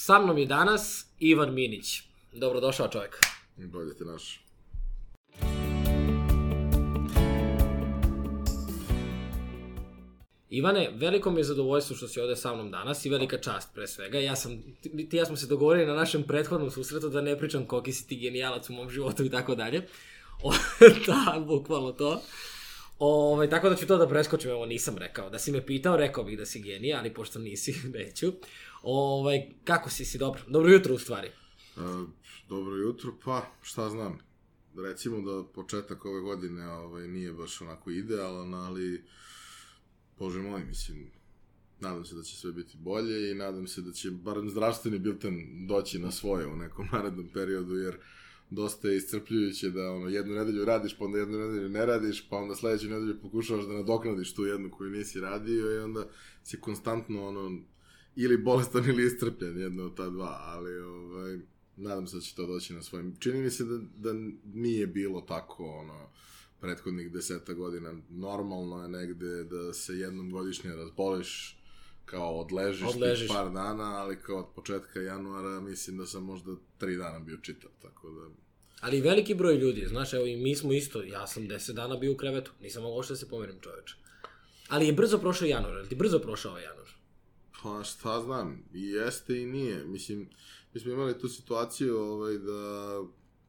Sa mnom je danas Ivan Minić. Dobrodošao čovjek. Bolje te naš. Ivane, veliko mi je zadovoljstvo što si ovde sa mnom danas i velika čast pre svega. Ja sam, ti ti ja smo se dogovorili na našem prethodnom susretu da ne pričam koliki si ti genijalac u mom životu i tako dalje. Da, bukvalno to. Ove, tako da ću to da preskočim, evo nisam rekao. Da si me pitao, rekao bih da si genija, ali pošto nisi, neću. Ove, kako si, si dobro? Dobro jutro u stvari. Uh, dobro jutro, pa šta znam. Recimo da početak ove godine ovaj, nije baš onako idealan, ali Bože moj, mislim, nadam se da će sve biti bolje i nadam se da će barem zdravstveni bilten doći na svoje u nekom narednom periodu, jer dosta je iscrpljujuće da ono, jednu nedelju radiš, pa onda jednu nedelju ne radiš, pa onda sledeću nedelju pokušavaš da nadoknadiš tu jednu koju nisi radio i onda si konstantno ono, ili bolestan ili iscrpljen, jedno od ta dva, ali ovaj, nadam se da će to doći na svojim. Čini mi se da, da nije bilo tako, ono, prethodnih deseta godina. Normalno je negde da se jednom godišnje razboliš, kao odležiš, Odležiš. par dana, ali kao od početka januara mislim da sam možda tri dana bio čitav, tako da... Ali veliki broj ljudi, znaš, evo i mi smo isto, ja sam 10 dana bio u krevetu, nisam mogao što da se pomerim čoveče. Ali je brzo prošao januar, je li ti brzo prošao ovaj januar? Pa šta znam, i jeste i nije. Mislim, mi smo imali tu situaciju ovaj, da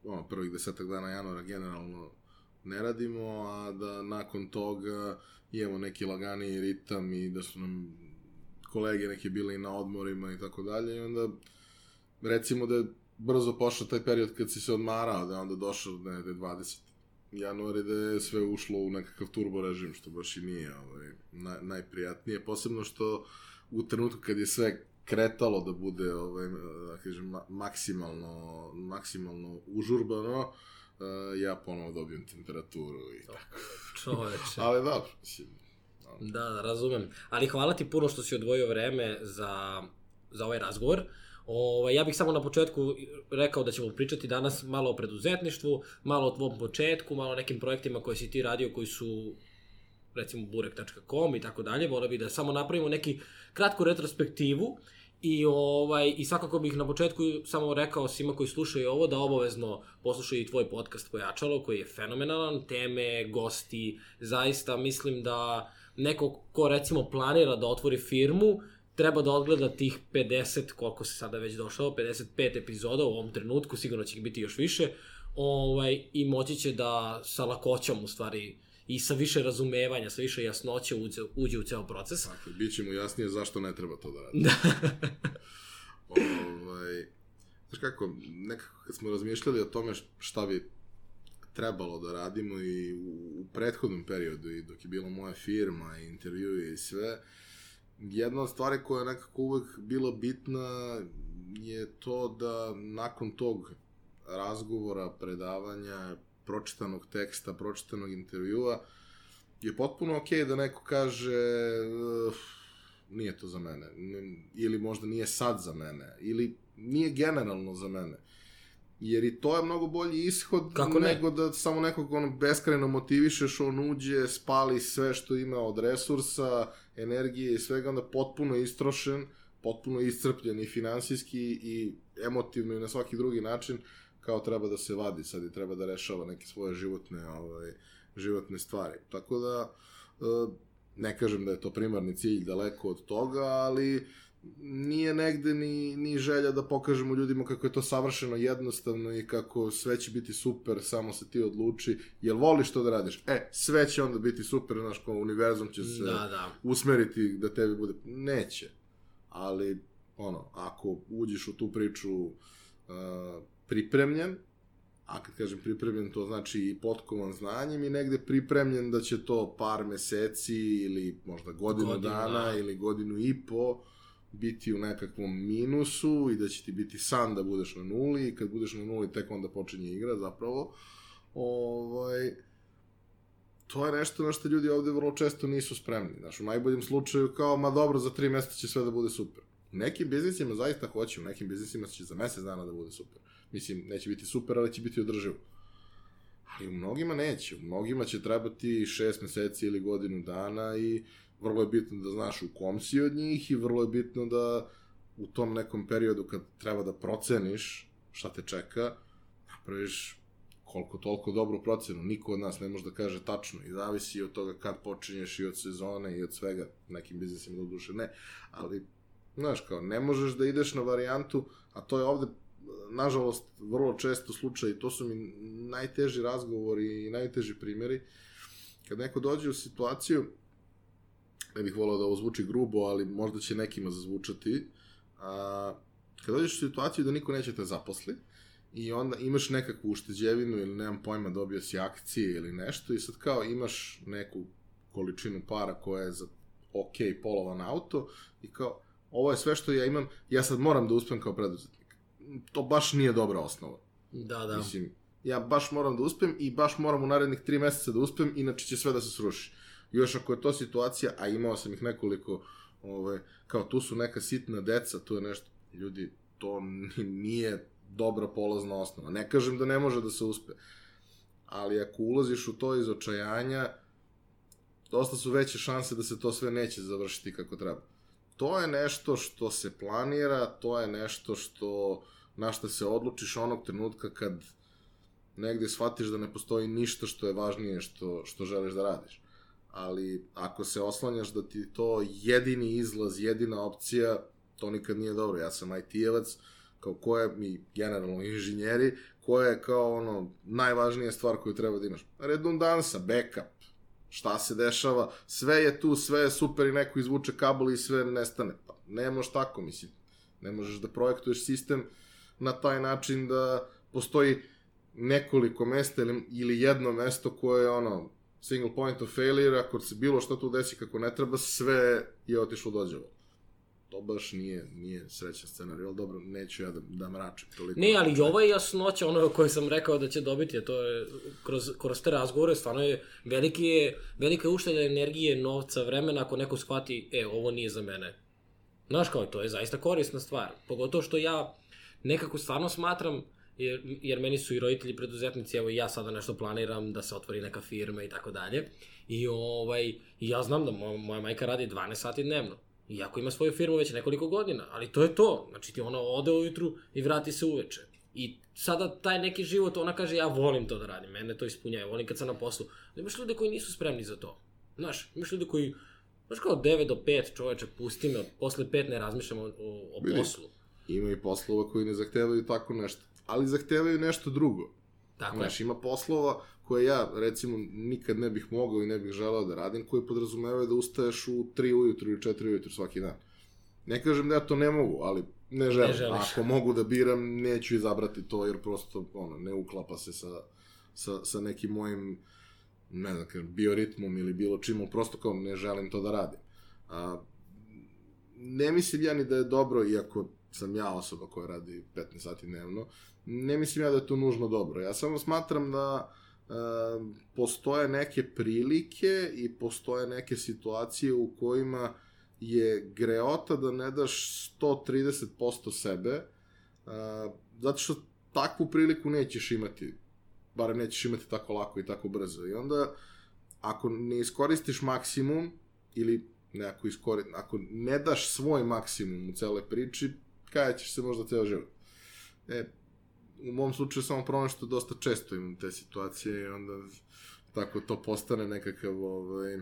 ono, prvih desetak dana januara generalno ne radimo, a da nakon toga imamo neki lagani ritam i da su nam kolege neki bili na odmorima i tako dalje i onda recimo da je brzo pošao taj period kad si se odmarao, da je onda došao da je 20 januar i da je sve ušlo u nekakav turbo režim, što baš i nije ovaj, naj, najprijatnije, posebno što u trenutku kad je sve kretalo da bude ovaj, da kažem, ma- maksimalno, maksimalno užurbano, uh, ja ponovo dobijem temperaturu i tako. Čoveče. Ali dobro, mislim, Da, da, razumem. Ali hvala ti puno što si odvojio vreme za, za ovaj razgovor. Ovaj, ja bih samo na početku rekao da ćemo pričati danas malo o preduzetništvu, malo o tvom početku, malo o nekim projektima koje si ti radio koji su recimo burek.com i tako dalje. Volio bih da samo napravimo neki kratku retrospektivu I, ovaj, I svakako bih na početku samo rekao svima koji slušaju ovo da obavezno poslušaju i tvoj podcast Pojačalo koji je fenomenalan, teme, gosti, zaista mislim da neko ko recimo planira da otvori firmu treba da odgleda tih 50, koliko se sada već došao, 55 epizoda u ovom trenutku, sigurno će ih biti još više, ovaj, i moći će da sa lakoćom u stvari i sa više razumevanja, sa više jasnoće uđe, uđe u ceo proces. Tako, bit će mu jasnije zašto ne treba to da radi. ovaj, znaš kako, nekako kad smo razmišljali o tome šta bi trebalo da radimo i u, u prethodnom periodu i dok je bila moja firma i intervju i sve, jedna od stvari koja je nekako uvek bila bitna je to da nakon tog razgovora, predavanja, pročitanog teksta, pročitanog intervjua, je potpuno okej okay da neko kaže nije to za mene, ili možda nije sad za mene, ili nije generalno za mene. Jer i to je mnogo bolji ishod Kako ne? nego da samo nekog ono beskrajno motivišeš, on uđe, spali sve što ima od resursa, energije i svega, onda potpuno istrošen, potpuno iscrpljen i finansijski i emotivno i na svaki drugi način, kao treba da se vadi sad i treba da rešava neke svoje životne, ovaj, životne stvari. Tako da, e, ne kažem da je to primarni cilj daleko od toga, ali nije negde ni, ni želja da pokažemo ljudima kako je to savršeno jednostavno i kako sve će biti super, samo se ti odluči, jel voliš to da radiš? E, sve će onda biti super, znaš, kao univerzum će se Da, da. usmeriti da tebi bude... Neće. Ali, ono, ako uđeš u tu priču uh, pripremljen, a kad kažem pripremljen, to znači i potkovan znanjem i negde pripremljen da će to par meseci ili možda godinu, Godinu, dana da. ili godinu i po biti u nekakvom minusu i da će ti biti san da budeš na nuli i kad budeš na nuli tek onda počinje igra zapravo. Ovaj, to je nešto na što ljudi ovde vrlo često nisu spremni. Znaš, u najboljem slučaju kao, ma dobro, za tri meseca će sve da bude super. U nekim biznisima zaista hoće, u nekim biznisima će za mesec dana da bude super. Mislim, neće biti super, ali će biti održivo. Ali u mnogima neće. U mnogima će trebati šest meseci ili godinu dana i vrlo je bitno da znaš u kom si od njih i vrlo je bitno da u tom nekom periodu kad treba da proceniš šta te čeka, napraviš koliko toliko dobru procenu. Niko od nas ne može da kaže tačno i zavisi od toga kad počinješ i od sezone i od svega. Nekim biznisima do duše ne. Ali, znaš, kao, ne možeš da ideš na varijantu, a to je ovde nažalost, vrlo često slučaj i to su mi najteži razgovori i najteži primjeri, kad neko dođe u situaciju, ne bih volao da ovo zvuči grubo, ali možda će nekima zazvučati, a, kad dođeš u situaciju da niko neće te zaposli, i onda imaš nekakvu ušteđevinu ili nemam pojma dobio si akcije ili nešto i sad kao imaš neku količinu para koja je za ok polovan auto i kao ovo je sve što ja imam, ja sad moram da uspem kao preduzetnik. To baš nije dobra osnova. Da, da. Mislim, ja baš moram da uspem i baš moram u narednih tri meseca da uspem, inače će sve da se sruši. Još ako je to situacija, a imao sam ih nekoliko, ove, kao tu su neka sitna deca, tu je nešto, ljudi, to nije dobra polazna osnova. Ne kažem da ne može da se uspe, ali ako ulaziš u to iz očajanja, dosta su veće šanse da se to sve neće završiti kako treba. To je nešto što se planira, to je nešto što na što se odlučiš onog trenutka kad negde shvatiš da ne postoji ništa što je važnije što, što želiš da radiš. Ali ako se oslanjaš da ti to jedini izlaz, jedina opcija, to nikad nije dobro. Ja sam IT-evac, kao koje mi generalno inženjeri, koja je kao ono najvažnija stvar koju treba da imaš. Redundansa, backup, šta se dešava, sve je tu, sve je super i neko izvuče kabel i sve nestane. Pa ne možeš tako, mislim. Ne možeš da projektuješ sistem na taj način da postoji nekoliko mesta ili, ili jedno mesto koje je ono single point of failure, ako se bilo što tu desi kako ne treba, sve je otišlo dođevo to baš nije, nije srećan scenarij, ali dobro, neću ja da, da mračim toliko. Ne, ali i ovo je jasnoća ono koje sam rekao da će dobiti, a to je kroz, kroz te razgovore, stvarno je veliki je, velika ušteda energije, novca, vremena, ako neko shvati, e, ovo nije za mene. Znaš kao, to je zaista korisna stvar. Pogotovo što ja nekako stvarno smatram, jer, jer meni su i roditelji preduzetnici, evo i ja sada nešto planiram da se otvori neka firma i tako dalje. I ovaj, ja znam da moja, moja majka radi 12 sati dnevno Iako ima svoju firmu već nekoliko godina, ali to je to. Znači ti ona ode ujutru i vrati se uveče. I sada taj neki život, ona kaže ja volim to da radim, mene to ispunjava, volim kad sam na poslu. Ali imaš ljude koji nisu spremni za to. Znaš, imaš ljude koji, znaš kao 9 do 5 čoveče, pusti me, posle 5 ne razmišljamo o, o, o poslu. Ima i poslova koji ne zahtevaju tako nešto, ali zahtevaju nešto drugo. Tako Znaš, je. ima poslova koje ja, recimo, nikad ne bih mogao i ne bih želeo da radim, koje podrazumevaju da ustaješ u 3 ujutru ili 4 ujutru svaki dan. Ne kažem da ja to ne mogu, ali ne želim. Ne želiš. Ako mogu da biram, neću izabrati to, jer prosto, ono, ne uklapa se sa, sa, sa nekim mojim, ne znam, bioritmom ili bilo čim, prosto kao ne želim to da radim. A, ne mislim ja ni da je dobro, iako sam ja osoba koja radi 15 sati dnevno, ne mislim ja da je to nužno dobro. Ja samo smatram da e, postoje neke prilike i postoje neke situacije u kojima je greota da ne daš 130% sebe, e, zato što takvu priliku nećeš imati, barem nećeš imati tako lako i tako brzo. I onda, ako ne iskoristiš maksimum, ili ne ako, iskori, ako ne daš svoj maksimum u cele priči, kada ćeš se možda ceo život. E, u mom slučaju samo problem što dosta često imam te situacije i onda tako to postane nekakav ovaj,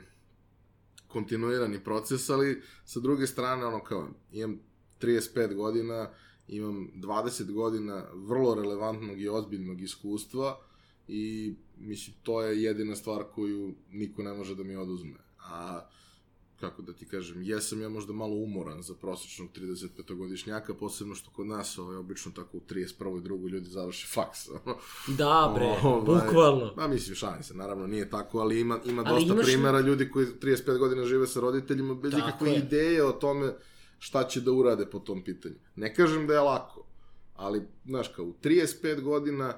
kontinuirani proces, ali sa druge strane, ono kao, imam 35 godina, imam 20 godina vrlo relevantnog i ozbiljnog iskustva i mislim, to je jedina stvar koju niko ne može da mi oduzme. A kako da ti kažem, jesam ja možda malo umoran za prosječnog 35-godišnjaka, posebno što kod nas ovaj, obično tako u 31. i drugoj ljudi završe faks. da, bre, ovaj, bukvalno. Pa mislim, šalim se, naravno nije tako, ali ima, ima ali dosta imaš... primjera ljudi koji 35 godina žive sa roditeljima bez tako ikakve je. ideje o tome šta će da urade po tom pitanju. Ne kažem da je lako, ali, znaš, kao u 35 godina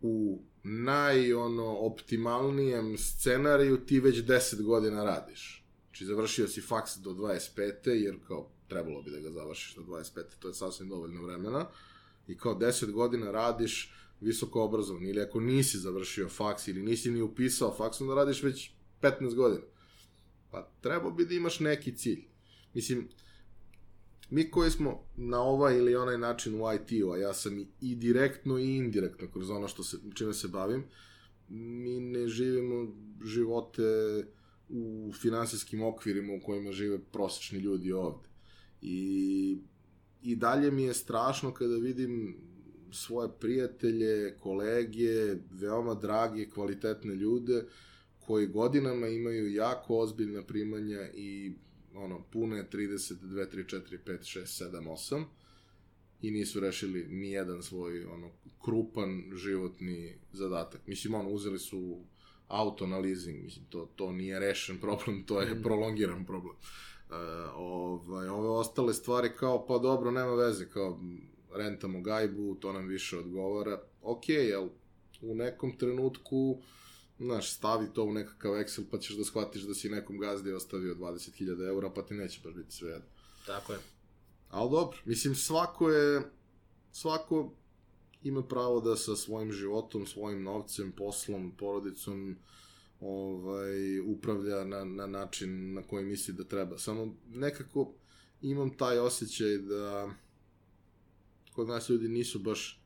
u naj, ono, optimalnijem scenariju ti već 10 godina radiš Znači, završio si faks do 25. jer kao trebalo bi da ga završiš do 25. To je sasvim dovoljno vremena. I kao 10 godina radiš visoko obrazovan. Ili ako nisi završio faks ili nisi ni upisao faks, onda radiš već 15 godina. Pa trebao bi da imaš neki cilj. Mislim, mi koji smo na ovaj ili onaj način u IT-u, a ja sam i direktno i indirektno kroz ono što se, čime se bavim, mi ne živimo živote u finansijskim okvirima u kojima žive prosečni ljudi ovde. I, I dalje mi je strašno kada vidim svoje prijatelje, kolege, veoma drage, kvalitetne ljude koji godinama imaju jako ozbiljna primanja i ono, pune 32, 3, 4, 5, 6, 7, 8 i nisu rešili ni jedan svoj ono krupan životni zadatak. Mislim ono uzeli su auto na leasing, mislim to to nije rešen problem, to je mm. prolongiran problem. Uh, ovaj ove ostale stvari kao pa dobro, nema veze, kao rentamo gajbu, to nam više odgovara. Okay, jel u nekom trenutku znaš, stavi to u nekakav Excel pa ćeš da shvatiš da si nekom gazdi ostavio 20.000 eura, pa ti neće baš biti sve jedno. Tako je. Ali dobro, mislim, svako je, svako ima pravo da sa svojim životom, svojim novcem, poslom, porodicom, ovaj, upravlja na, na način na koji misli da treba. Samo nekako imam taj osjećaj da kod nas ljudi nisu baš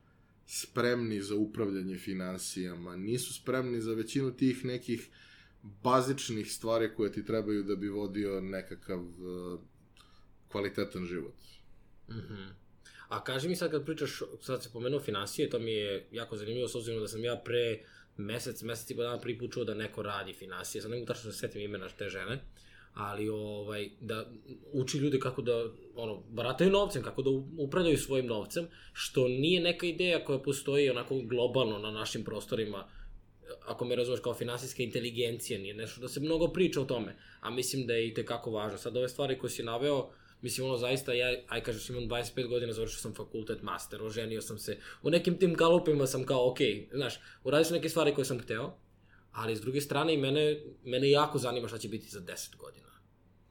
spremni za upravljanje finansijama, nisu spremni za većinu tih nekih bazičnih stvari koje ti trebaju da bi vodio nekakav uh, kvalitetan život. Mm -hmm. A kaži mi sad kad pričaš, sad se pomenuo finansije, to mi je jako zanimljivo, s obzirom da sam ja pre mesec, mesec i po dana prvi put čuo da neko radi finansije, sad ne mogu tačno da se setim imena te žene, ali ovaj, da uči ljude kako da ono, barataju novcem, kako da upravljaju svojim novcem, što nije neka ideja koja postoji onako globalno na našim prostorima, ako me razumeš kao finansijska inteligencija, nije nešto da se mnogo priča o tome, a mislim da je i tekako važno. Sad ove stvari koje si naveo, mislim ono zaista, ja, aj kažeš imam 25 godina, završio sam fakultet master, oženio sam se, u nekim tim galupima sam kao, ok, znaš, uradio sam neke stvari koje sam hteo, ali s druge strane i mene, mene jako zanima šta će biti za 10 godina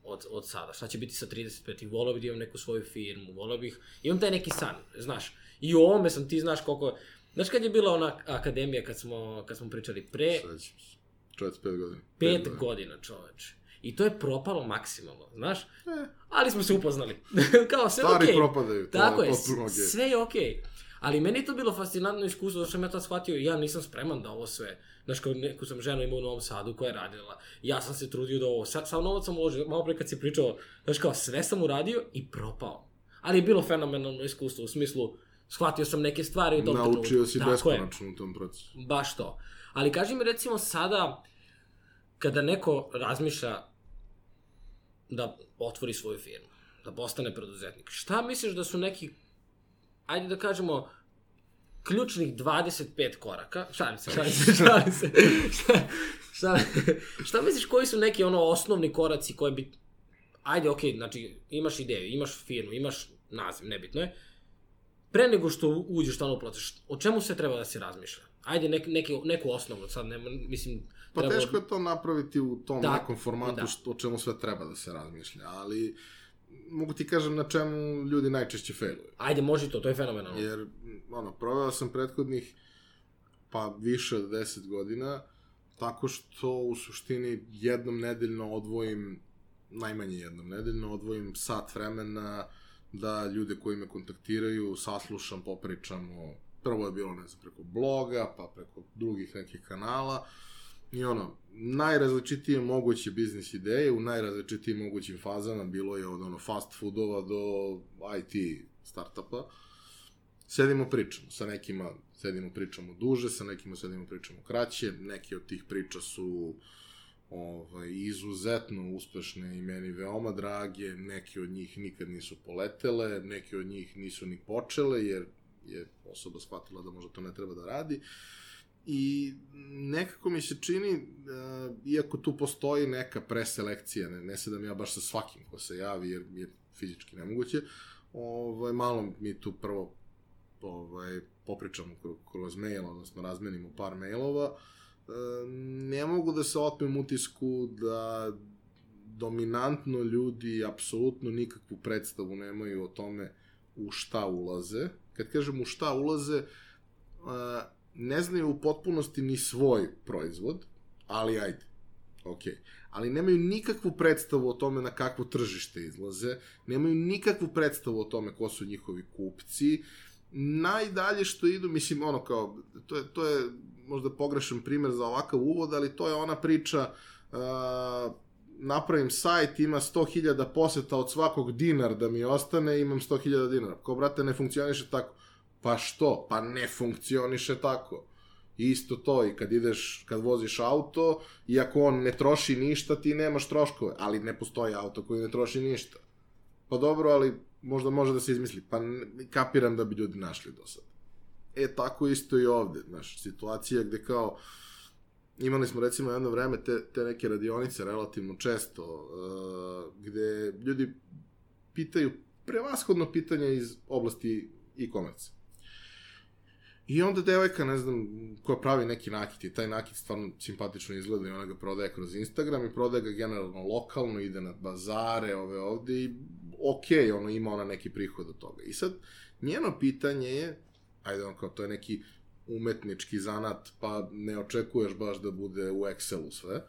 od, od sada. Šta će biti sa 35? I volao bih da imam neku svoju firmu, volao bih... Imam taj neki san, znaš. I u ovome sam, ti znaš koliko... Znaš kad je bila ona akademija kad smo, kad smo pričali pre... Svećam se. 45 godina. 5 godina, godina čoveče. I to je propalo maksimalno, znaš? E. Ali smo se upoznali. Kao sve Stari. Okay. propadaju. Tako je, okay. sve je okej. Okay. Ali meni je to bilo fascinantno iskustvo, zato što sam ja to shvatio, ja nisam spreman da ovo sve, znaš, kao neku sam ženu imao u Novom Sadu koja je radila, ja sam se trudio da ovo, sa, sam novac sam uložio, malo pre kad si pričao, znaš, kao sve sam uradio i propao. Ali je bilo fenomenalno iskustvo, u smislu, shvatio sam neke stvari u tom trenutku. Naučio si beskonačno u tom procesu. Baš to. Ali kaži mi recimo sada, kada neko razmišlja da otvori svoju firmu, da postane preduzetnik, šta misliš da su neki ajde da kažemo, ključnih 25 koraka, šalim se, šalim se, šalim se, šta, šta, šta misliš koji su neki ono osnovni koraci koji bi, ajde, okej, okay, znači imaš ideju, imaš firmu, imaš naziv, nebitno je, pre nego što uđeš tamo u proces, o čemu se treba da se razmišlja? Ajde, nek, neki, neku osnovu, sad ne, mislim... Pa treba... teško je to napraviti u tom da, nekom formatu da. što, o čemu sve treba da se razmišlja, ali mogu ti kažem na čemu ljudi najčešće failuju. Ajde, može to, to je fenomenalno. Jer, ono, proveo sam prethodnih, pa više od 10 godina, tako što u suštini jednom nedeljno odvojim, najmanje jednom nedeljno, odvojim sat vremena da ljude koji me kontaktiraju saslušam, popričamo, prvo je bilo, ne znam, preko bloga, pa preko drugih nekih kanala, I ono, najrazličitije moguće biznis ideje u najrazličitijim mogućim fazama, bilo je od ono fast foodova do IT startupa. Sedimo pričamo, sa nekima sedimo pričamo duže, sa nekima sedimo pričamo kraće, neke od tih priča su ovaj, izuzetno uspešne i meni veoma drage, neke od njih nikad nisu poletele, neke od njih nisu ni počele, jer je osoba shvatila da možda to ne treba da radi. Uh, I nekako mi se čini, uh, iako tu postoji neka preselekcija, ne, ne sedam ja baš sa svakim ko se javi, jer je fizički nemoguće, ovaj, malo mi tu prvo ovaj, popričamo kroz mail, odnosno razmenimo par mailova, uh, ne mogu da se otmem utisku da dominantno ljudi apsolutno nikakvu predstavu nemaju o tome u šta ulaze. Kad kažem u šta ulaze, uh, ne znaju u potpunosti ni svoj proizvod, ali ajde. ok. Ali nemaju nikakvu predstavu o tome na kakvo tržište izlaze, nemaju nikakvu predstavu o tome ko su njihovi kupci, najdalje što idu, mislim, ono kao, to je, to je možda pogrešan primer za ovakav uvod, ali to je ona priča, uh, napravim sajt, ima 100.000 poseta od svakog dinar da mi ostane, imam 100.000 dinara. Ko, brate, ne funkcioniše tako. Pa što? Pa ne funkcioniše tako. Isto to i kad ideš, kad voziš auto, iako on ne troši ništa, ti nemaš troškove, ali ne postoji auto koji ne troši ništa. Pa dobro, ali možda može da se izmisli. Pa kapiram da bi ljudi našli do sada. E, tako isto i ovde, znaš, situacija gde kao, imali smo recimo jedno vreme te, te neke radionice relativno često, uh, gde ljudi pitaju prevashodno pitanja iz oblasti e-commerce. I onda devojka, ne znam, koja pravi neki nakit i taj nakit stvarno simpatično izgleda i ona ga prodaje kroz Instagram i prodaje ga generalno lokalno, ide na bazare, ove ovde i ok, ono ima ona neki prihod od toga. I sad, njeno pitanje je, ajde on kao to je neki umetnički zanat, pa ne očekuješ baš da bude u Excelu sve,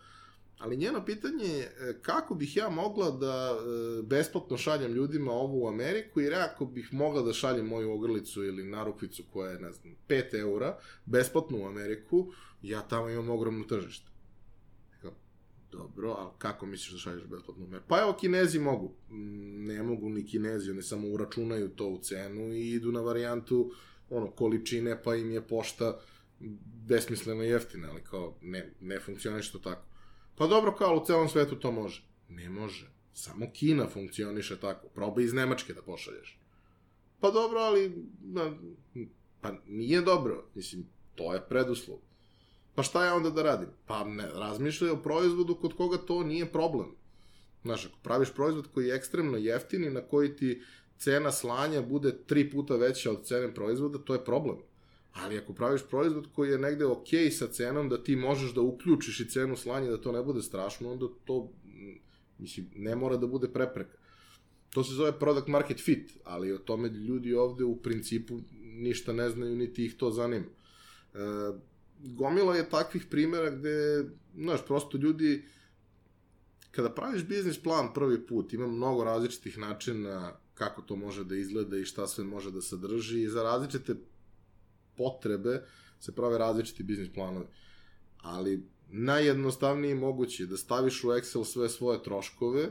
Ali njeno pitanje je e, kako bih ja mogla da e, besplatno šaljem ljudima ovo u Ameriku, jer ako bih mogla da šaljem moju ogrlicu ili narukvicu koja je, ne znam, 5 eura, besplatno u Ameriku, ja tamo imam ogromno tržište. Dobro, ali kako misliš da šalješ besplatno u Ameriku? Pa evo, kinezi mogu. Mm, ne mogu ni kinezi, oni samo uračunaju to u cenu i idu na varijantu ono, količine, pa im je pošta besmisleno jeftina, ali kao ne, ne funkcioniše to tako. Pa dobro, kao u celom svetu to može. Ne može. Samo Kina funkcioniše tako. Probaj iz Nemačke da pošalješ. Pa dobro, ali... Na, pa nije dobro. Mislim, to je preduslov. Pa šta ja onda da radim? Pa ne, razmišljaj o proizvodu kod koga to nije problem. Znaš, ako praviš proizvod koji je ekstremno jeftin i na koji ti cena slanja bude tri puta veća od cene proizvoda, to je problem. Ali ako praviš proizvod koji je negde ok sa cenom, da ti možeš da uključiš i cenu slanja, da to ne bude strašno, onda to, mislim, ne mora da bude prepreka. To se zove product market fit, ali o tome ljudi ovde u principu ništa ne znaju, niti ih to zanima. E, gomila je takvih primjera gde, znaš, prosto ljudi, kada praviš biznis plan prvi put, ima mnogo različitih načina kako to može da izgleda i šta sve može da sadrži i za različite potrebe se prave različiti biznis planovi. Ali najjednostavniji moguće je da staviš u Excel sve svoje troškove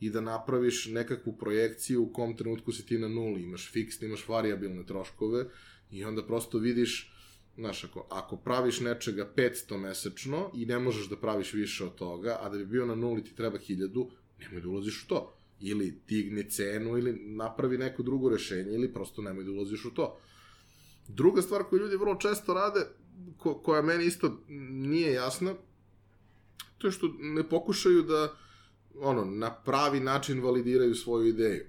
i da napraviš nekakvu projekciju u kom trenutku si ti na nuli, imaš fiksne, imaš variabilne troškove i onda prosto vidiš Znaš, ako, ako praviš nečega 500 mesečno i ne možeš da praviš više od toga, a da bi bio na nuli ti treba 1000, nemoj da ulaziš u to. Ili digni cenu, ili napravi neko drugo rešenje, ili prosto nemoj da ulaziš u to. Druga stvar koju ljudi vrlo često rade, ko, koja meni isto nije jasna, to je što ne pokušaju da ono, na pravi način validiraju svoju ideju.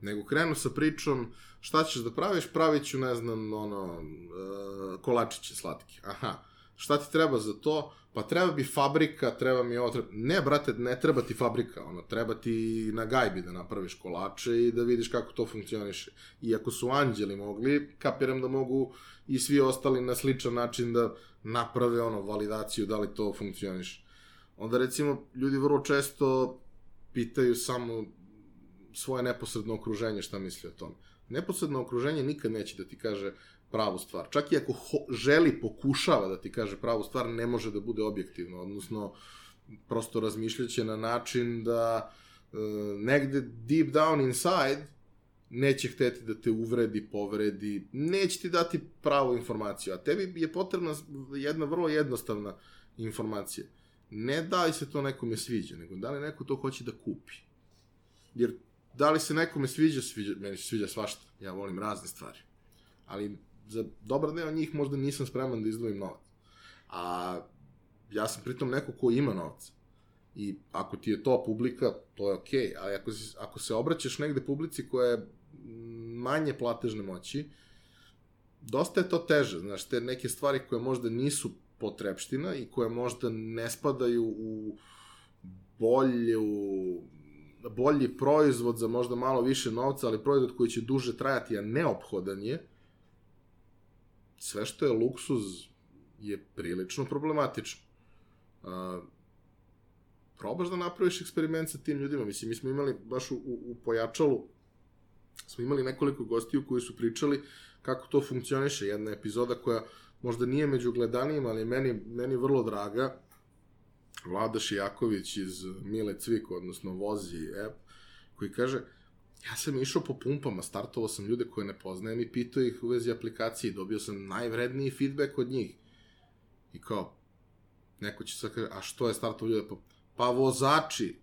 Nego krenu sa pričom šta ćeš da praviš, pravit ću, ne znam, ono, uh, kolačiće slatke. Aha, šta ti treba za to? Pa treba bi fabrika, treba mi ovo, treba... Ne, brate, ne treba ti fabrika, ono, treba ti na gajbi da napraviš kolače i da vidiš kako to funkcioniše. I ako su anđeli mogli, kapiram da mogu i svi ostali na sličan način da naprave, ono, validaciju da li to funkcioniše. Onda, recimo, ljudi vrlo često pitaju samo svoje neposredno okruženje šta misli o tome. Neposredno okruženje nikad neće da ti kaže pravu stvar. Čak i ako ho, želi, pokušava da ti kaže pravu stvar, ne može da bude objektivno, odnosno prosto razmišljaće na način da e, negde deep down inside neće hteti da te uvredi, povredi, neće ti dati pravu informaciju, a tebi je potrebna jedna vrlo jednostavna informacija. Ne da li se to nekome sviđa, nego da li neko to hoće da kupi. Jer da li se nekome sviđa, sviđa, meni se sviđa svašta. Ja volim razne stvari. Ali za dobar deo njih možda nisam spreman da izdvojim novac. A ja sam pritom neko ko ima novac. I ako ti je to publika, to je okej. Okay. Ali ako, ako se obraćaš negde publici koja je manje platežne moći, dosta je to teže. Znaš, te neke stvari koje možda nisu potrebština i koje možda ne spadaju u bolju bolji proizvod za možda malo više novca, ali proizvod koji će duže trajati, a neophodan je, sve što je luksuz je prilično problematično. Uh, probaš da napraviš eksperiment sa tim ljudima. Mislim, mi smo imali baš u, u, u pojačalu, smo imali nekoliko gostiju koji su pričali kako to funkcioniše. Jedna epizoda koja možda nije među gledanijima, ali meni, meni vrlo draga, Vlada Šijaković iz Mile Cvik, odnosno Vozi app, koji kaže, ja sam išao po pumpama, startovao sam ljude koje ne poznajem i pitao ih u vezi aplikacije, dobio sam najvredniji feedback od njih. I kao, neko će sad kaže, a što je startovao ljude? Pa, pa vozači,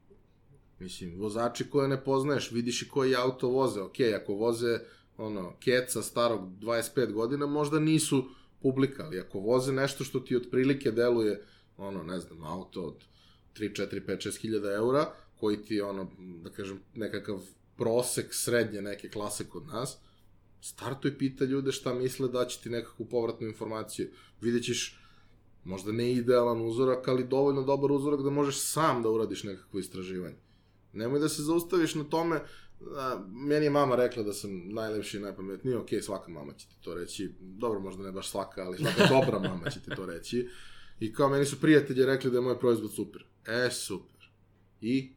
mislim, vozači koje ne poznaješ, vidiš i koji auto voze, ok, ako voze, ono, keca starog 25 godina, možda nisu publika, ali ako voze nešto što ti otprilike deluje, ono, ne znam, auto od 3, 4, 5, 6 hiljada eura, koji ti, ono, da kažem, nekakav prosek srednje neke klase kod nas, startuj pita ljude šta misle da će ti nekakvu povratnu informaciju. Vidjet ćeš možda ne idealan uzorak, ali dovoljno dobar uzorak da možeš sam da uradiš nekakvo istraživanje. Nemoj da se zaustaviš na tome, a, meni je mama rekla da sam najlepši i najpametniji, ok, svaka mama će ti to reći, dobro, možda ne baš svaka, ali svaka dobra mama će ti to reći. I kao meni su prijatelji rekli da je moj proizvod super. E, super. I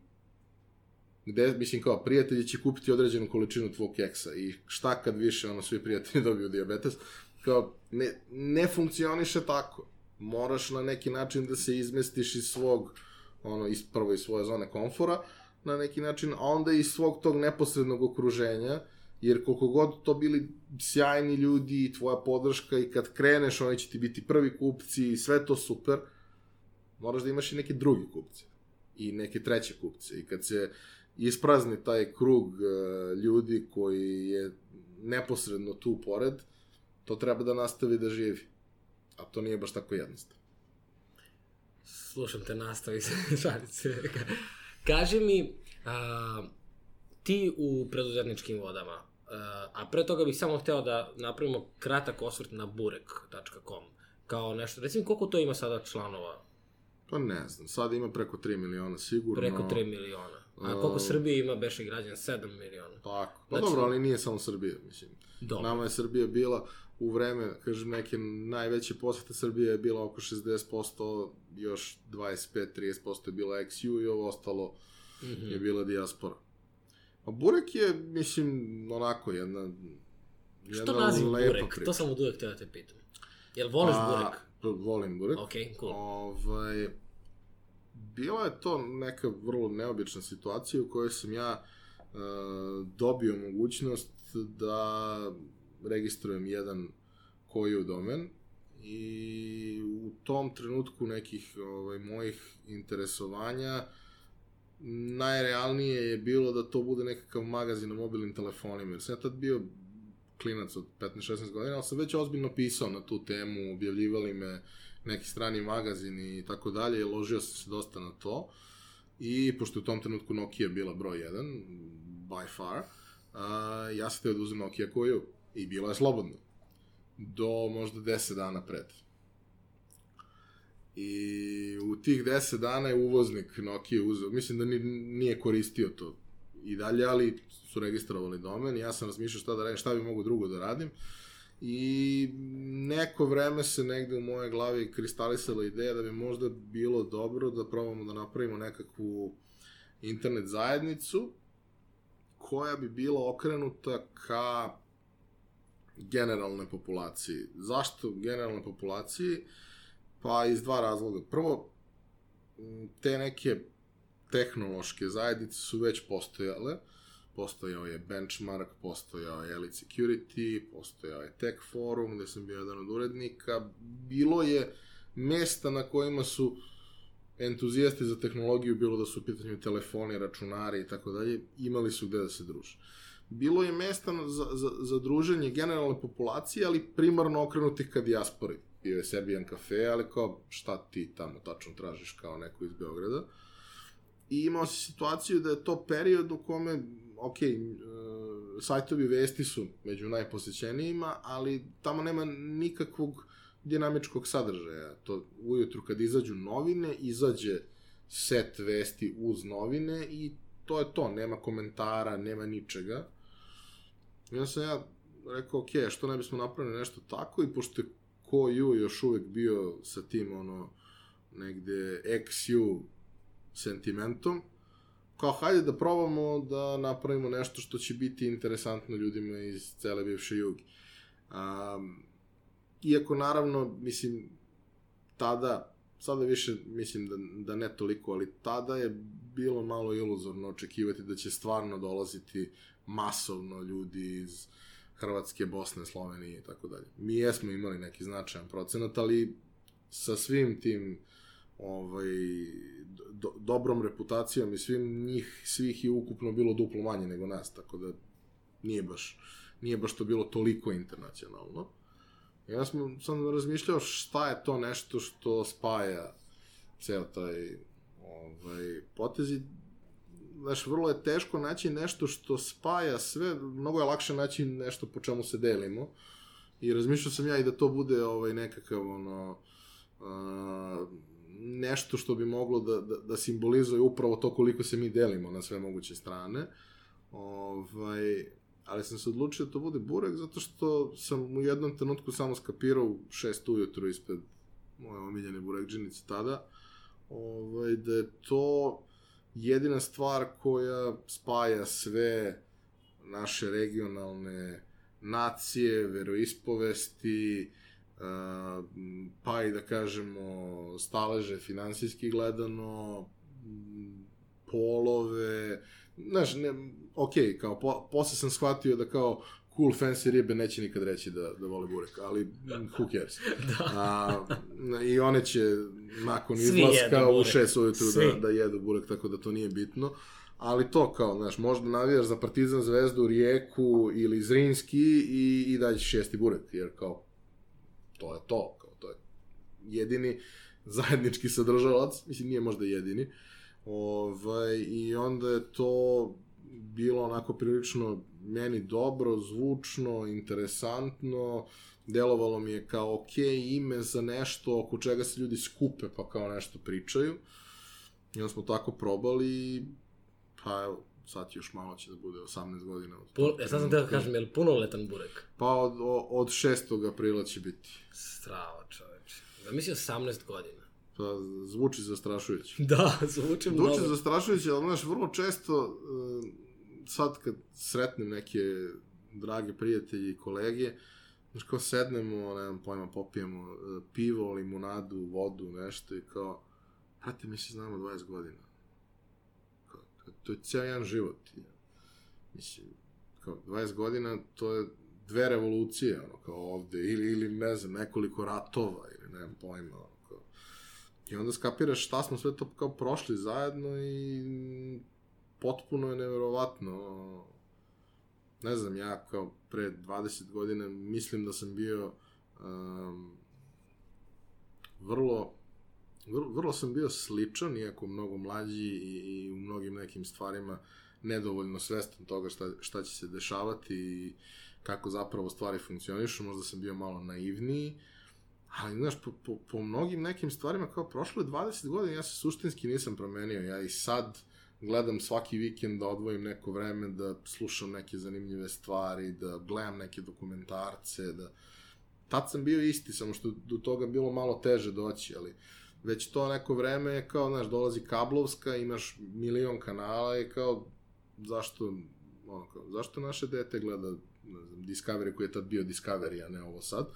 gde, mislim, kao, prijatelji će kupiti određenu količinu tvog keksa i šta kad više, ono, svi prijatelji dobiju diabetes, kao, ne, ne funkcioniše tako. Moraš na neki način da se izmestiš iz svog, ono, iz, prvo iz svoje zone komfora, na neki način, a onda iz svog tog neposrednog okruženja, jer koliko god to bili sjajni ljudi i tvoja podrška i kad kreneš, oni će ti biti prvi kupci i sve to super, moraš da imaš i neke drugi kupce i neke treće kupce i kad se isprazni taj krug uh, ljudi koji je neposredno tu pored, to treba da nastavi da živi. A to nije baš tako jednostavno. Slušam te, nastavi se, šalim se. Kaži mi, a, ti u preduzetničkim vodama, a, a pre toga bih samo hteo da napravimo kratak osvrt na burek.com, kao nešto, recimo koliko to ima sada članova? Pa ne znam, sad ima preko 3 miliona sigurno. Preko 3 miliona. A koliko Srbije ima beše građana? 7 miliona. Tako. Pa znači, dobro, ali nije samo Srbija, mislim. Dobro. Nama je Srbija bila u vreme, kažem, neke najveće posete Srbije je bila oko 60%, još 25-30% je bila XU i ovo ostalo mm -hmm. je bila dijaspora. A Burek je, mislim, onako jedna, jedna Što naziv Burek? Priča. To sam od uvek teo da te pitam. Jel voliš A, Burek? Volim Burek. Ok, cool. Ovaj, bila je to neka vrlo neobična situacija u kojoj sam ja uh, dobio mogućnost da registrujem jedan koju domen i u tom trenutku nekih ovaj, mojih interesovanja najrealnije je bilo da to bude nekakav magazin na mobilnim telefonima, jer sam ja tad bio klinac od 15-16 godina, ali sam već ozbiljno pisao na tu temu, objavljivali me neki strani magazini i tako dalje, ložio sam se dosta na to. I pošto u tom trenutku Nokia bila broj 1, by far, uh, ja sam teo da uzem Nokia koju i bila je slobodno. Do možda 10 dana pred. I u tih 10 dana je uvoznik Nokia uzeo, mislim da nije koristio to i dalje, ali su registrovali domen i ja sam razmišljao šta da radim, šta bi mogu drugo da radim. I neko vreme se negde u moje glavi kristalisala ideja da bi možda bilo dobro da probamo da napravimo nekakvu internet zajednicu koja bi bila okrenuta ka generalnoj populaciji. Zašto generalnoj populaciji? Pa iz dva razloga. Prvo, te neke tehnološke zajednice su već postojale, postojao je Benchmark, postojao je Elite Security, postojao je Tech Forum, gde sam bio jedan od urednika. Bilo je mesta na kojima su entuzijasti za tehnologiju, bilo da su u pitanju telefoni, računari i tako dalje, imali su gde da se druže. Bilo je mesta za, za, za druženje generalne populacije, ali primarno okrenuti ka dijaspori. Bio je Serbian Cafe, ali kao šta ti tamo tačno tražiš kao neko iz Beograda. I imao si situaciju da je to period u kome ok, uh, sajtovi vesti su među najposećenijima, ali tamo nema nikakvog dinamičkog sadržaja. To ujutru kad izađu novine, izađe set vesti uz novine i to je to, nema komentara, nema ničega. I onda sam ja rekao, ok, što ne bismo napravili nešto tako i pošto je ju još uvek bio sa tim, ono, negde XU sentimentom, kao hajde da probamo da napravimo nešto što će biti interesantno ljudima iz cele bivše jugi. Um, iako naravno, mislim, tada, sada više mislim da, da ne toliko, ali tada je bilo malo iluzorno očekivati da će stvarno dolaziti masovno ljudi iz Hrvatske, Bosne, Slovenije i tako dalje. Mi jesmo imali neki značajan procenat, ali sa svim tim ovaj, do, dobrom reputacijom i svim njih, svih je ukupno bilo duplo manje nego nas, tako da nije baš, nije baš to bilo toliko internacionalno. Ja sam, sam razmišljao šta je to nešto što spaja ceo taj ovaj, potez i znaš, vrlo je teško naći nešto što spaja sve, mnogo je lakše naći nešto po čemu se delimo. I razmišljao sam ja i da to bude ovaj nekakav ono uh, nešto što bi moglo da, da, da simbolizuje upravo to koliko se mi delimo na sve moguće strane. Ovaj, ali sam se odlučio da to bude burek zato što sam u jednom trenutku samo skapirao u šest ujutru ispred moje omiljene burekđenice tada, ovaj, da je to jedina stvar koja spaja sve naše regionalne nacije, veroispovesti, pa i da kažemo staleže finansijski gledano, polove, znaš, ne, ok, kao po, posle sam shvatio da kao cool fancy ribe neće nikad reći da, da vole burek, ali who cares. da. A, I one će nakon izlaska u šest ujutru da, da jedu burek, tako da to nije bitno. Ali to kao, znaš, možda navijaš za Partizan, Zvezdu, Rijeku ili Zrinski i, i daći šesti burek, jer kao, to je to, kao, to je jedini zajednički sadržalac, mislim, nije možda jedini. Ovaj, I onda je to bilo onako prilično meni dobro, zvučno, interesantno, delovalo mi je kao ok ime za nešto oko čega se ljudi skupe pa kao nešto pričaju. I onda smo tako probali pa evo, sad još malo će da bude 18 godina. Od Pun, ja sad sam teo da kažem, je li punoletan burek? Pa od, od 6. aprila će biti. Strava čoveče. Da misli 18 godina. Pa zvuči zastrašujuće. Da, zvuči mnogo. Zvuči zastrašujuće, ali znaš, vrlo često uh, sad kad sretnem neke drage prijatelje i kolege, znaš, kao sednemo, ne znam pojma, popijemo uh, pivo, limunadu, vodu, nešto i kao, prate, mi se znamo 20 godina. To je cijel jedan život. Mislim, kao 20 godina, to je dve revolucije, ono, kao ovde, ili, ili ne znam, nekoliko ratova, ili ne znam pojma, ono, kao. I onda skapiraš šta smo sve to kao prošli zajedno i potpuno je neverovatno. Ne znam, ja kao pre 20 godina mislim da sam bio um, vrlo vrlo, sam bio sličan, iako mnogo mlađi i, i u mnogim nekim stvarima nedovoljno svestan toga šta, šta će se dešavati i kako zapravo stvari funkcionišu, možda sam bio malo naivniji, ali, znaš, po, po, po mnogim nekim stvarima, kao prošlo je 20 godina, ja se suštinski nisam promenio, ja i sad gledam svaki vikend da odvojim neko vreme, da slušam neke zanimljive stvari, da gledam neke dokumentarce, da... Tad sam bio isti, samo što do toga bilo malo teže doći, ali već to neko vreme je kao, znaš, dolazi kablovska, imaš milion kanala i kao, zašto, ono, kao, zašto naše dete gleda, ne znam, Discovery koji je tad bio Discovery, a ne ovo sad,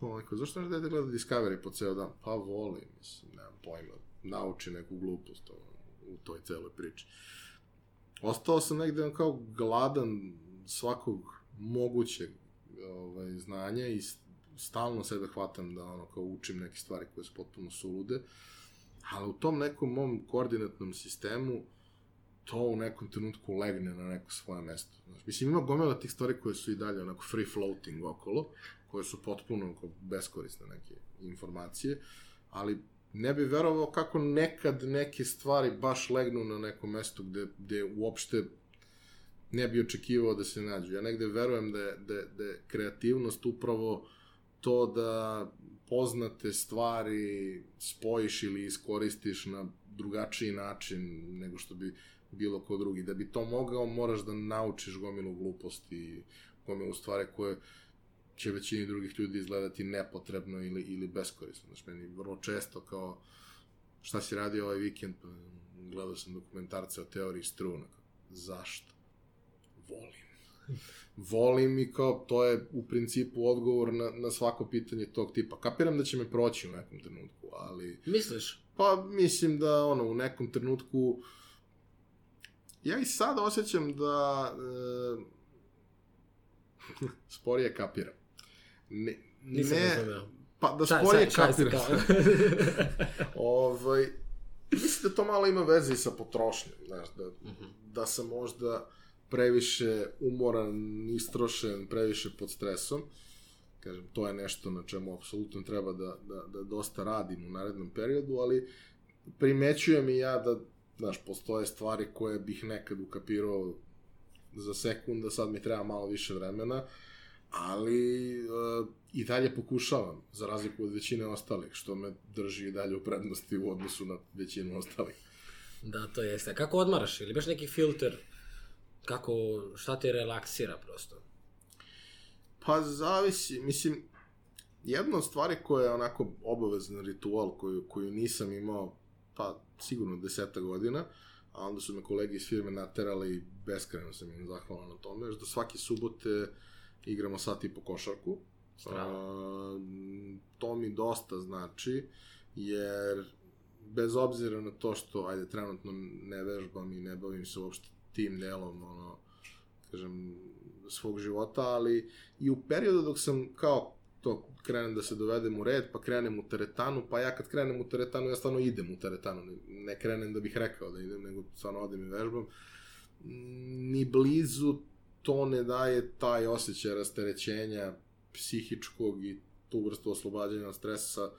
ono, kao, zašto naše dete gleda Discovery po ceo dan? Pa voli, mislim, nemam pojma, nauči neku glupost, ono, u toj celoj priči. Ostao sam negde kao gladan svakog mogućeg ovaj, znanja i stalno sebe hvatam da ono kao učim neke stvari koje su potpuno sulude, ali u tom nekom mom koordinatnom sistemu to u nekom trenutku legne na neko svoje mesto. Znaš, mislim, ima gomela tih stvari koje su i dalje onako free floating okolo, koje su potpuno beskorisne neke informacije, ali ne bi verovao kako nekad neke stvari baš legnu na neko mesto gde, gde uopšte ne bi očekivao da se nađu. Ja negde verujem da je, da, da je kreativnost upravo to da poznate stvari spojiš ili iskoristiš na drugačiji način nego što bi bilo ko drugi. Da bi to mogao, moraš da naučiš gomilu gluposti, gomilu stvari koje će većini drugih ljudi izgledati nepotrebno ili, ili beskorisno. Znači, meni vrlo često kao šta si radio ovaj vikend, pa gledao sam dokumentarce o teoriji struna. Zašto? Volim. Volim i kao, to je u principu odgovor na, na svako pitanje tog tipa. Kapiram da će me proći u nekom trenutku, ali... Misliš? Pa, mislim da, ono, u nekom trenutku... Ja i sad osjećam da... E, sporije kapiram. Ne, Nisam ne, razumeo. pa da sporije šta si kapiram. ovaj, mislim da to malo ima veze i sa potrošnjom, znaš, da, Mhm. da sam možda previše umoran, istrošen, previše pod stresom. Kažem, to je nešto na čemu apsolutno treba da, da, da dosta radim u narednom periodu, ali primećujem i ja da, znaš, postoje stvari koje bih nekad ukapirao za sekund, da sad mi treba malo više vremena, ali e, i dalje pokušavam, za razliku od većine ostalih, što me drži i dalje u prednosti u odnosu na većinu ostalih. Da, to jeste. Kako odmaraš? Ili imaš neki filter? Kako, šta te relaksira prosto? Pa zavisi, mislim, jedna od stvari koja je onako obavezan ritual koju, koju nisam imao, pa sigurno deseta godina, a onda su me kolege iz firme naterali i beskreno sam im zahvalan na tome, što svake subote igramo sat i po košarku. A, to mi dosta znači, jer bez obzira na to što, ajde, trenutno ne vežbam i ne bavim se uopšte tim delom, ono, kažem, svog života, ali i u periodu dok sam kao to krenem da se dovedem u red, pa krenem u teretanu, pa ja kad krenem u teretanu, ja stvarno idem u teretanu, ne, ne krenem da bih rekao da idem, nego stvarno odem i vežbam, ni blizu to ne daje taj osjećaj rasterećenja psihičkog i tu vrstu oslobađanja od stresa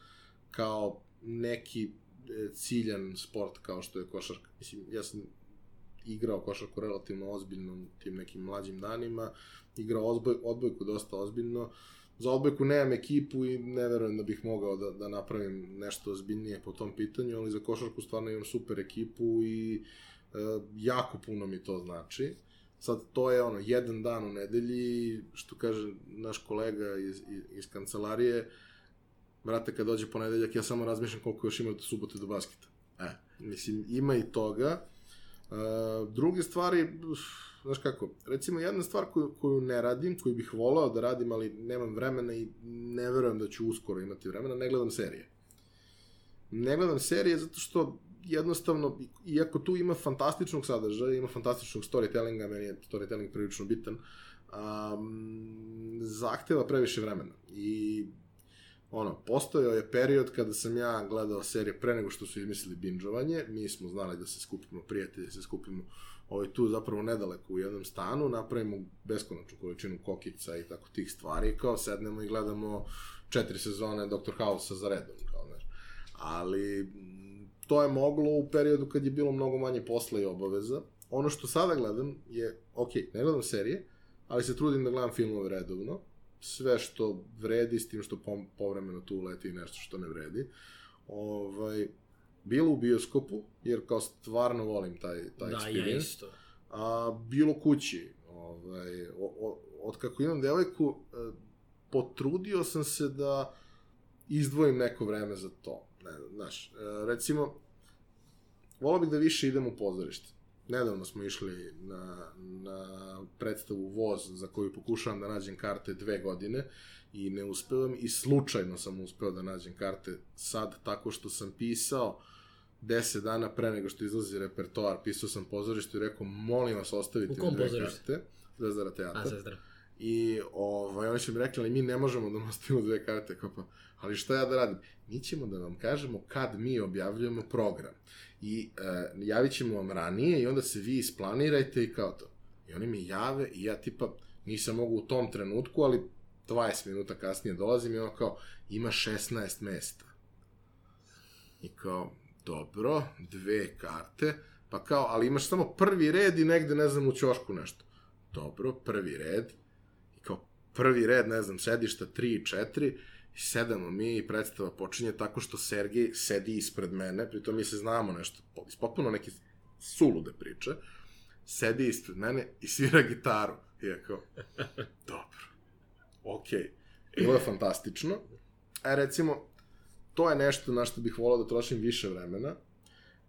kao neki e, ciljan sport kao što je košarka. Mislim, ja sam igrao košarku relativno ozbiljno u tim nekim mlađim danima, igrao odboj, odbojku dosta ozbiljno, za odbojku nemam ekipu i ne verujem da bih mogao da, da napravim nešto ozbiljnije po tom pitanju, ali za košarku stvarno imam super ekipu i e, jako puno mi to znači. Sad, to je ono, jedan dan u nedelji, što kaže naš kolega iz, iz, kancelarije, brate, kad dođe ponedeljak, ja samo razmišljam koliko još ima do subote do basketa. E, mislim, ima i toga. E, druge stvari, znaš kako, recimo jedna stvar koju, koju ne radim, koju bih volao da radim, ali nemam vremena i ne verujem da ću uskoro imati vremena, ne gledam serije. Ne gledam serije zato što jednostavno, iako tu ima fantastičnog sadržaja, ima fantastičnog storytellinga, meni je storytelling prilično bitan, um, zahteva previše vremena. I ono, postojao je period kada sam ja gledao serije pre nego što su izmislili binđovanje, mi smo znali da se skupimo prijatelji, da se skupimo ovaj, tu zapravo nedaleko u jednom stanu, napravimo beskonačnu količinu kokica i tako tih stvari, kao sednemo i gledamo četiri sezone Dr. House-a za redom, kao, znaš. Ali, to je moglo u periodu kad je bilo mnogo manje posla i obaveza. Ono što sada gledam je, ok, ne gledam serije, ali se trudim da gledam filmove redovno, sve što vredi, s tim što povremeno tu uleti nešto što ne vredi. Ovaj, bilo u bioskopu, jer kao stvarno volim taj, taj Da, experience. ja isto. A, bilo kući. Ovaj, o, o, od kako imam devojku, e, potrudio sam se da izdvojim neko vreme za to. Ne, znaš, e, recimo, volao bih da više idem u pozorište. Nedavno smo išli na, na predstavu Voz, za koju pokušavam da nađem karte dve godine i ne uspevam i slučajno sam uspeo da nađem karte sad tako što sam pisao 10 dana pre nego što izlazi repertoar, pisao sam pozorište i rekao, molim vas, ostavite U mi dve pozorištu? karte. Zvezdara A, teatra. I ovaj, oni su mi rekli, ali mi ne možemo da vam ostavimo dve karte. Kao pa, ali šta ja da radim? Mi ćemo da vam kažemo kad mi objavljujemo program. I e, javit ćemo vam ranije i onda se vi isplanirajte i kao to. I oni mi jave i ja tipa nisam mogu u tom trenutku, ali 20 minuta kasnije dolazim i ono kao, ima 16 mesta. I kao, dobro, dve karte, pa kao, ali imaš samo prvi red i negde, ne znam, u ćošku nešto. Dobro, prvi red, prvi red, ne znam, sedišta 3 i 4, i sedamo mi i predstava počinje tako što Sergej sedi ispred mene, pritom mi se znamo nešto, iz potpuno neke sulude priče, sedi ispred mene i svira gitaru. I ja kao, dobro, okej. Okay. Bilo je fantastično. A recimo, to je nešto na što bih volao da trošim više vremena,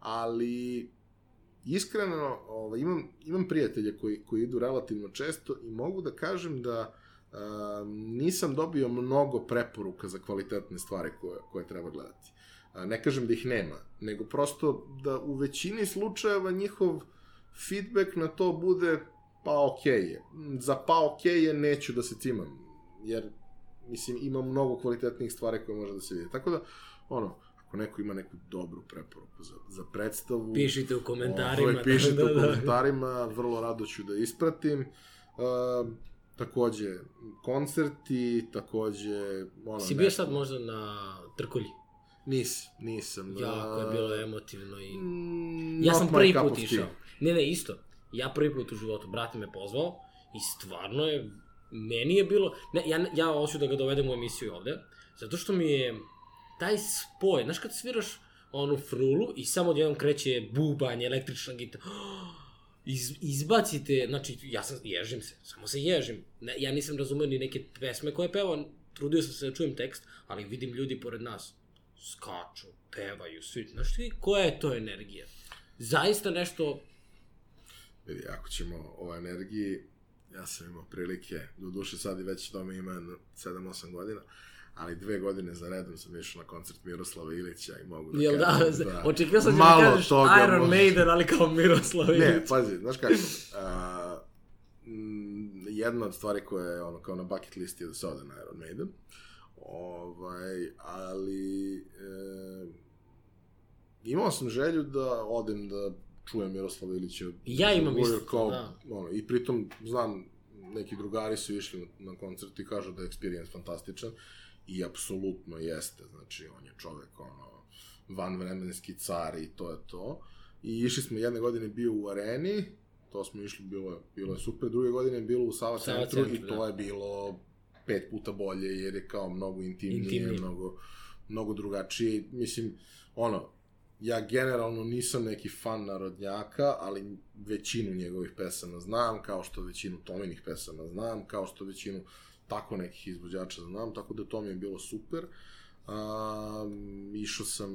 ali iskreno ovaj, imam, imam prijatelje koji, koji idu relativno često i mogu da kažem da nisam dobio mnogo preporuka za kvalitetne stvari koje, koje treba gledati. Ne kažem da ih nema, nego prosto da u većini slučajeva njihov feedback na to bude pa okej okay je. Za pa okej okay je neću da se cimam, jer mislim ima mnogo kvalitetnih stvari koje može da se vidi. Tako da, ono, ako neko ima neku dobru preporuku za, za predstavu... Pišite u komentarima. Ovaj, pišite da, da, u komentarima, vrlo rado ću da ispratim. Uh, takođe, koncerti, takođe... Ono, si bio nešto... sad možda na Trkulji? Nis, nisam. Jako je bilo emotivno i... Mm, ja sam prvi put išao. Ne, ne, isto. Ja prvi put u životu, brat me pozvao i stvarno je, meni je bilo, ne, ja, ja hoću da ga dovedem u emisiju ovde, zato što mi je taj spoj, znaš kad sviraš onu frulu i samo odjednom kreće bubanje, električna gitara, iz, izbacite, znači, ja sam, ježim se, samo se ježim. Ne, ja nisam razumeo ni neke pesme koje peva, trudio sam se da čujem tekst, ali vidim ljudi pored nas, skaču, pevaju, svi, znaš ti, koja je to energija? Zaista nešto... Vidi, ako ćemo o energiji, ja sam imao prilike, do duše sad i već tome ima 7-8 godina, ali dve godine za redom sam išao na koncert Miroslava Ilića i mogu da Jel kažem da, da očekio sam da kažeš Iron može... Maiden, ali kao Miroslav Ilić. Ne, pazi, znaš kako, uh, jedna od stvari koja je ono kao na bucket listi je da se ode na Iron Maiden, ovaj, ali e, imao sam želju da odem da čujem Miroslava Ilića. Ja imam isto, kao, da. Ono, I pritom znam, neki drugari su išli na, na koncert i kažu da je experience fantastičan i apsolutno jeste, znači on je čovek ono vanvremenski car i to je to. I išli smo jedne godine bio u areni, to smo išli, bilo, bilo je super, druge godine je bilo u Sava, Sava centru, centru i to da. je bilo pet puta bolje jer je kao mnogo intimnije, intimnije. mnogo, mnogo drugačije. Mislim, ono, ja generalno nisam neki fan narodnjaka, ali većinu njegovih pesama znam, kao što većinu Tominih pesama znam, kao što većinu tako nekih izvođača znam, tako da to mi je bilo super. Um, išao sam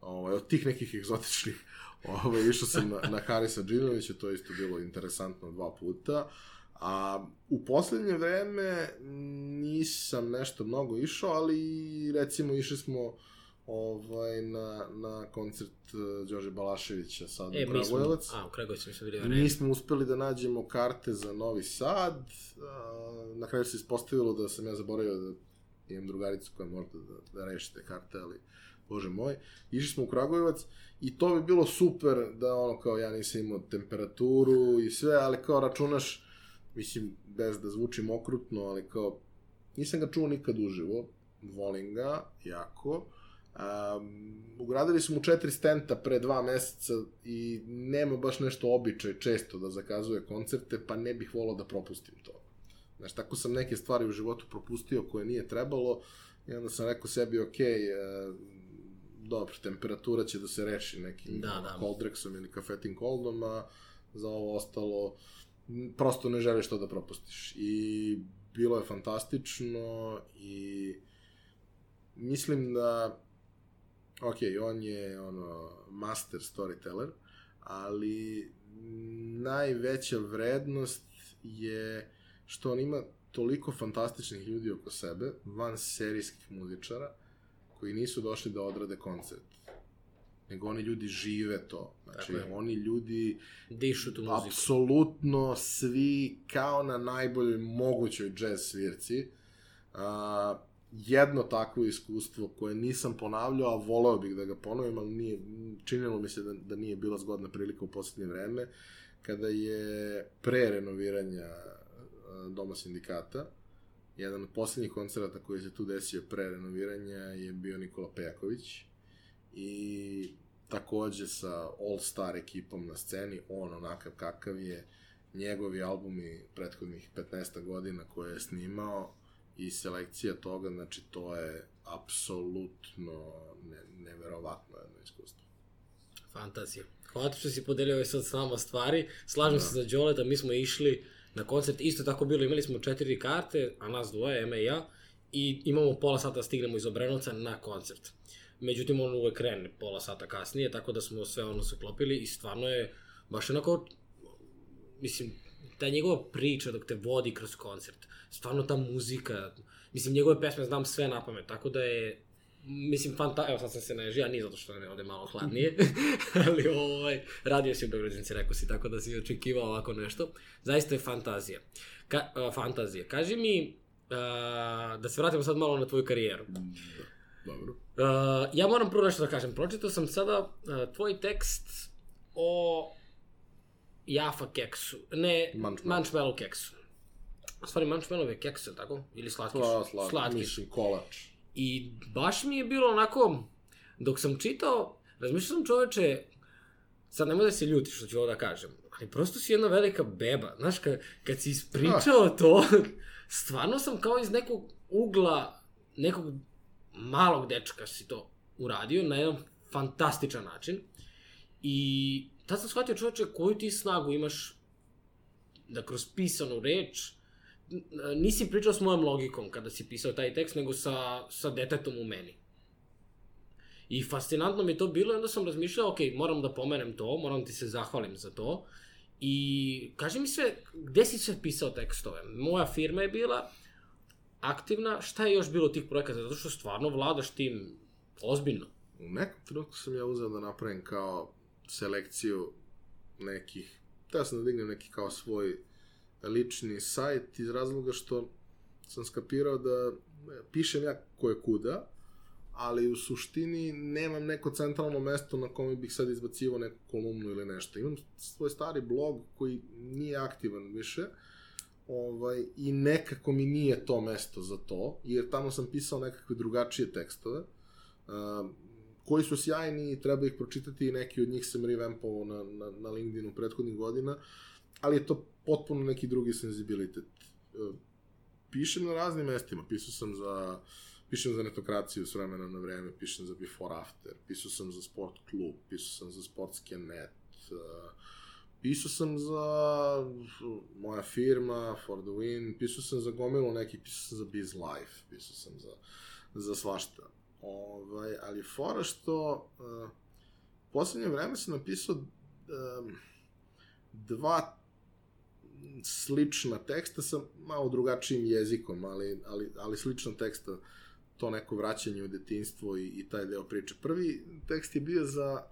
ovaj, od tih nekih egzotičnih ovaj, išao sam na, na Harisa Džinovića, to je isto bilo interesantno dva puta. A u poslednje vreme nisam nešto mnogo išao, ali recimo išli smo ovaj, na, na koncert uh, Đorđe Balaševića sad e, u Kragujevac. a, u Kragujevac mi smo bili. Nismo uspeli da nađemo karte za Novi Sad. Uh, na kraju se ispostavilo da sam ja zaboravio da imam drugaricu koja može da, da reši te karte, ali bože moj. Išli smo u Kragujevac i to bi bilo super da ono kao ja nisam imao temperaturu i sve, ali kao računaš, mislim, bez da zvučim okrutno, ali kao nisam ga čuo nikad uživo, volim ga jako, Um, ugradili su mu četiri stenta pre dva meseca i nema baš nešto običaj često da zakazuje koncerte, pa ne bih volao da propustim to. Znaš, tako sam neke stvari u životu propustio koje nije trebalo i onda sam rekao sebi, ok, uh, dobro, temperatura će da se reši nekim da, da. Coldrexom ili Cafetin Coldom, a za ovo ostalo prosto ne želiš to da propustiš. I bilo je fantastično i mislim da ok, on je ono master storyteller, ali najveća vrednost je što on ima toliko fantastičnih ljudi oko sebe, van serijskih muzičara, koji nisu došli da odrade koncert. Nego oni ljudi žive to. Znači, Tako oni ljudi... Dišu tu muziku. Apsolutno svi kao na najboljoj mogućoj jazz svirci. Uh, jedno takvo iskustvo koje nisam ponavljao, a voleo bih da ga ponovim, ali nije, činilo mi se da, da nije bila zgodna prilika u poslednje vreme, kada je pre renoviranja Doma sindikata, jedan od poslednjih koncerata koji se tu desio pre renoviranja je bio Nikola Pejaković i takođe sa All Star ekipom na sceni, on onakav kakav je, njegovi albumi prethodnih 15 godina koje je snimao, i selekcija toga, znači to je apsolutno ne, neverovatno jedno iskustvo. Fantazija. Hvala što si podelio ove sad s nama stvari. Slažem da. se za Đoleta, mi smo išli na koncert, isto tako bilo, imali smo četiri karte, a nas dvoje, Eme i ja, i imamo pola sata da stignemo iz Obrenovca na koncert. Međutim, on uvek krene pola sata kasnije, tako da smo sve ono se klopili i stvarno je baš onako, mislim, ta njegova priča dok te vodi kroz koncert, stvarno ta muzika, mislim, njegove pesme znam sve na pamet, tako da je, mislim, fanta, evo sad sam se naježio, a nije zato što je ovde malo hladnije, ali ovaj, radio si u Beogradzinci, rekao si, tako da si očekivao ovako nešto, zaista je fantazija. Ka, uh, fantazija. Kaži mi, uh, da se vratimo sad malo na tvoju karijeru. Dobro. Uh, ja moram prvo nešto da kažem. Pročitao sam sada uh, tvoj tekst o Jaffa keksu. Ne, Munchmallow. Manchmallow keksu. Stvari, Manchmallow je keks, je li tako? Ili slatkiš? Sla, sla, Slatkiš. mislim, kolač. I baš mi je bilo onako, dok sam čitao, razmišljao sam čoveče, sad nemoj da se ljutiš što ću ovo da kažem, ali prosto si jedna velika beba. Znaš, kad, kad si ispričao to, stvarno sam kao iz nekog ugla, nekog malog dečka si to uradio na jedan fantastičan način. I tad sam shvatio čoveče koju ti snagu imaš da kroz pisanu reč nisi pričao s mojom logikom kada si pisao taj tekst, nego sa, sa detetom u meni. I fascinantno mi to bilo i onda sam razmišljao, ok, moram da pomenem to, moram ti se zahvalim za to. I kaži mi sve, gde si sve pisao tekstove? Moja firma je bila aktivna, šta je još bilo tih projekata? Zato što stvarno vladaš tim ozbiljno. U nekom trenutku sam ja uzeo da napravim kao selekciju nekih, teo sam da dignem neki kao svoj lični sajt iz razloga što sam skapirao da e, pišem ja koje kuda, ali u suštini nemam neko centralno mesto na kome bih sad izbacivao neku kolumnu ili nešto. Imam svoj stari blog koji nije aktivan više, ovaj, i nekako mi nije to mesto za to, jer tamo sam pisao nekakve drugačije tekstove, koji su sjajni i treba ih pročitati i neki od njih sam revampovao na, na, na LinkedInu prethodnih godina, ali je to potpuno neki drugi senzibilitet. Uh, pišem na raznim mestima, pisao sam za pišem za netokraciju s vremena na vreme, pišem za Before After, pisao sam za Sport klub, pisao sam za Sportske net, uh, pisao sam za moja firma, For the Win, pisao sam za gomilu nekih, pisao sam za Biz Life, pisao sam za, za svašta. Ovaj, ali fora što uh, poslednje vreme sam napisao um, dva slična teksta sa malo drugačijim jezikom, ali, ali, ali slična teksta, to neko vraćanje u detinstvo i, i taj deo priče. Prvi tekst je bio za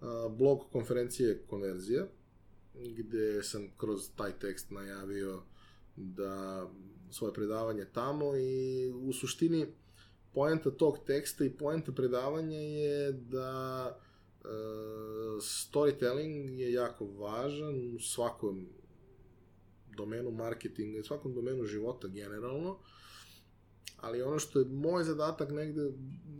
uh, blog konferencije konverzije, gde sam kroz taj tekst najavio da svoje predavanje tamo i u suštini poenta tog teksta i poenta predavanja je da e, storytelling je jako važan u svakom domenu marketinga i svakom domenu života generalno, ali ono što je moj zadatak negde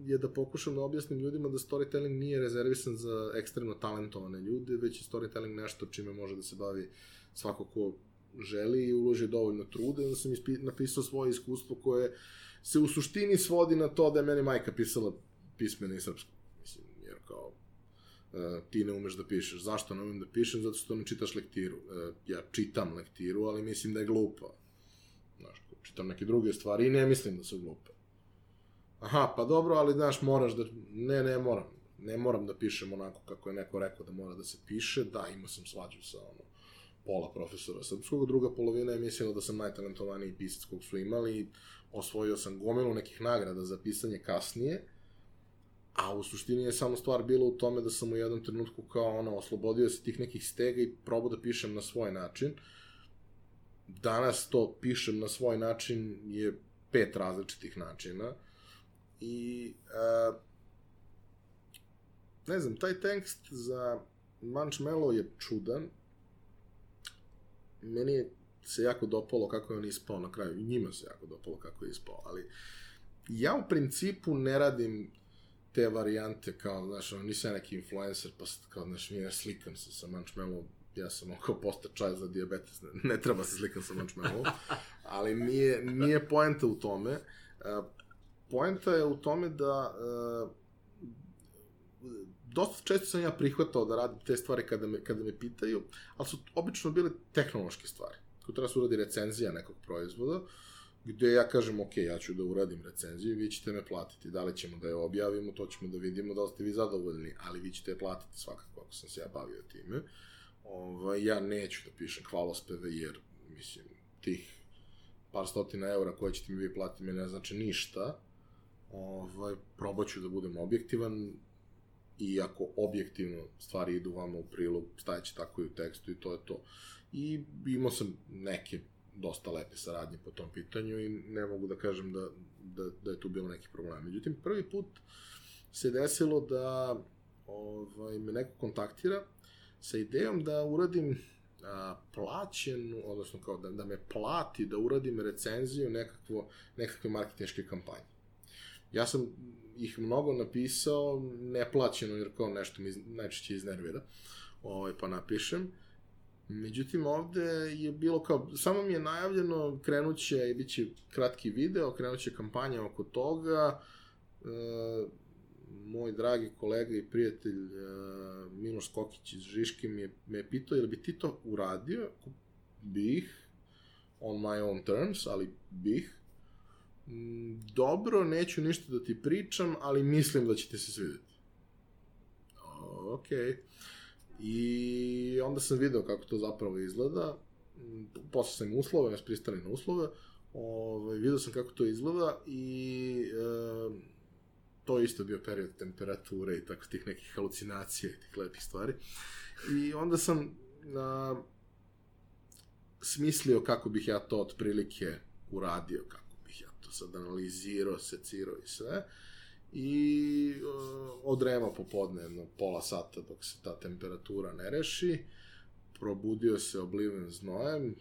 je da pokušam da objasnim ljudima da storytelling nije rezervisan za ekstremno talentovane ljude, već je storytelling nešto čime može da se bavi svako ko želi i uloži dovoljno truda. Onda sam napisao svoje iskustvo koje se u suštini svodi na to da je meni majka pisala pismeno i srpsko. Mislim, jer kao ti ne umeš da pišeš. Zašto ne umem da pišem? Zato što ne čitaš lektiru. Uh, ja čitam lektiru, ali mislim da je glupa. Znaš, čitam neke druge stvari i ne mislim da su glupe. Aha, pa dobro, ali znaš, moraš da... Ne, ne moram. Ne moram da pišem onako kako je neko rekao da mora da se piše. Da, imao sam svađu sa ono, pola profesora srpskog, druga polovina je mislila da sam najtalentovaniji pisac kog su imali osvojio sam gomilu nekih nagrada za pisanje kasnije, a u suštini je samo stvar bila u tome da sam u jednom trenutku kao ono, oslobodio se tih nekih stega i probao da pišem na svoj način. Danas to pišem na svoj način je pet različitih načina. I uh, ne znam, taj tekst za Manchmello je čudan, meni je se jako dopalo kako je on ispao na kraju, njima se jako dopalo kako je ispao, ali ja u principu ne radim te varijante kao, znaš, ono, nisam neki influencer, pa sad kao, znaš, mi ja slikam se sa Manchmello, ja sam oko posta čaj za diabetes, ne, ne treba se slikam sa Manchmello, ali nije, nije poenta u tome. Uh, poenta je u tome da uh, dosta često sam ja prihvatao da radim te stvari kada me, kada me pitaju, ali su obično bile tehnološke stvari. Ako treba se uradi recenzija nekog proizvoda, gde ja kažem, ok, ja ću da uradim recenziju, vi ćete me platiti. Da li ćemo da je objavimo, to ćemo da vidimo, da li ste vi zadovoljni, ali vi ćete je platiti svakako ako sam se ja bavio time. Ovaj, ja neću da pišem hvalospeve, jer, mislim, tih par stotina eura koje ćete mi vi platiti mi ne znači ništa. Ovaj, probat ću da budem objektivan, i ako objektivno stvari idu vama u prilog, stajeće tako i u tekstu i to je to. I imao sam neke dosta lepe saradnje po tom pitanju i ne mogu da kažem da, da, da je tu bilo neki problem. Međutim, prvi put se desilo da ovaj, me neko kontaktira sa idejom da uradim a, plaćen, odnosno kao da, da me plati da uradim recenziju nekakvo, nekakve marketinške kampanje. Ja sam ih mnogo napisao, neplaćeno, jer kao nešto mi najčešće iznervira, ovaj, pa napišem. Međutim, ovde je bilo kao, samo mi je najavljeno, krenuće i bit će kratki video, krenuće kampanja oko toga, e, moj dragi kolega i prijatelj e, Miloš Kokić iz Žiške mi je, me je pitao, jel bi ti to uradio? Bih, on my own terms, ali bih. Mm, dobro, neću ništa da ti pričam, ali mislim da će ti se svideti. Okej. Okay. I onda sam video kako to zapravo izgleda. Posle sam uslove, ja pristali na uslove. Ovaj, video sam kako to izgleda i e, to je isto bio period temperature i tako tih nekih halucinacija i tih lepih stvari. I onda sam a, smislio kako bih ja to otprilike uradio, kako bih ja to sad analizirao, secirao i sve. I uh, odrema popodne, jedno pola sata dok se ta temperatura ne reši. Probudio se obliven znojem,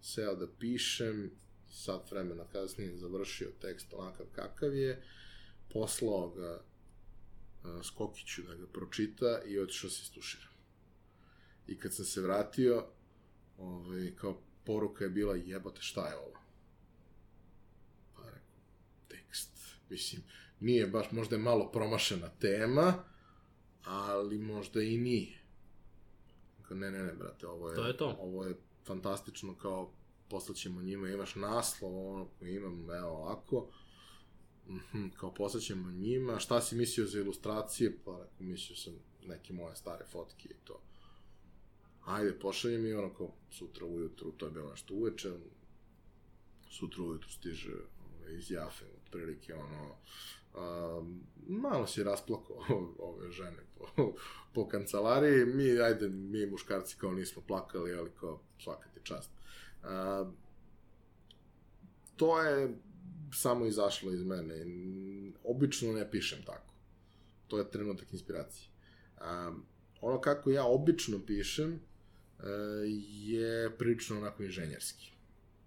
seo da pišem, sat vremena kasnije završio tekst onakav kakav je, poslao ga uh, Skokiću da ga pročita i otišao se istušira. I kad sam se vratio, ovaj, kao poruka je bila jebote šta je ovo? Pa rekao, tekst. Mislim, nije baš, možda je malo promašena tema, ali možda i nije. Ne, ne, ne, brate, ovo je, to je to. ovo je fantastično kao poslaćemo njima, imaš naslov, ono koji imam, evo ovako, mm kao poslaćemo njima, šta si mislio za ilustracije, pa rekao, mislio sam neke moje stare fotke i to. Ajde, pošalje mi ono kao sutra ujutru, to je bilo nešto uveče, sutra ujutru stiže iz Jafe, otprilike ono, a, malo si rasplakao ove žene po, po kancelariji, mi, ajde, mi muškarci kao nismo plakali, ali kao svaka ti čast. A, to je samo izašlo iz mene. Obično ne pišem tako. To je trenutak inspiracije. A, ono kako ja obično pišem a, je prilično onako inženjerski.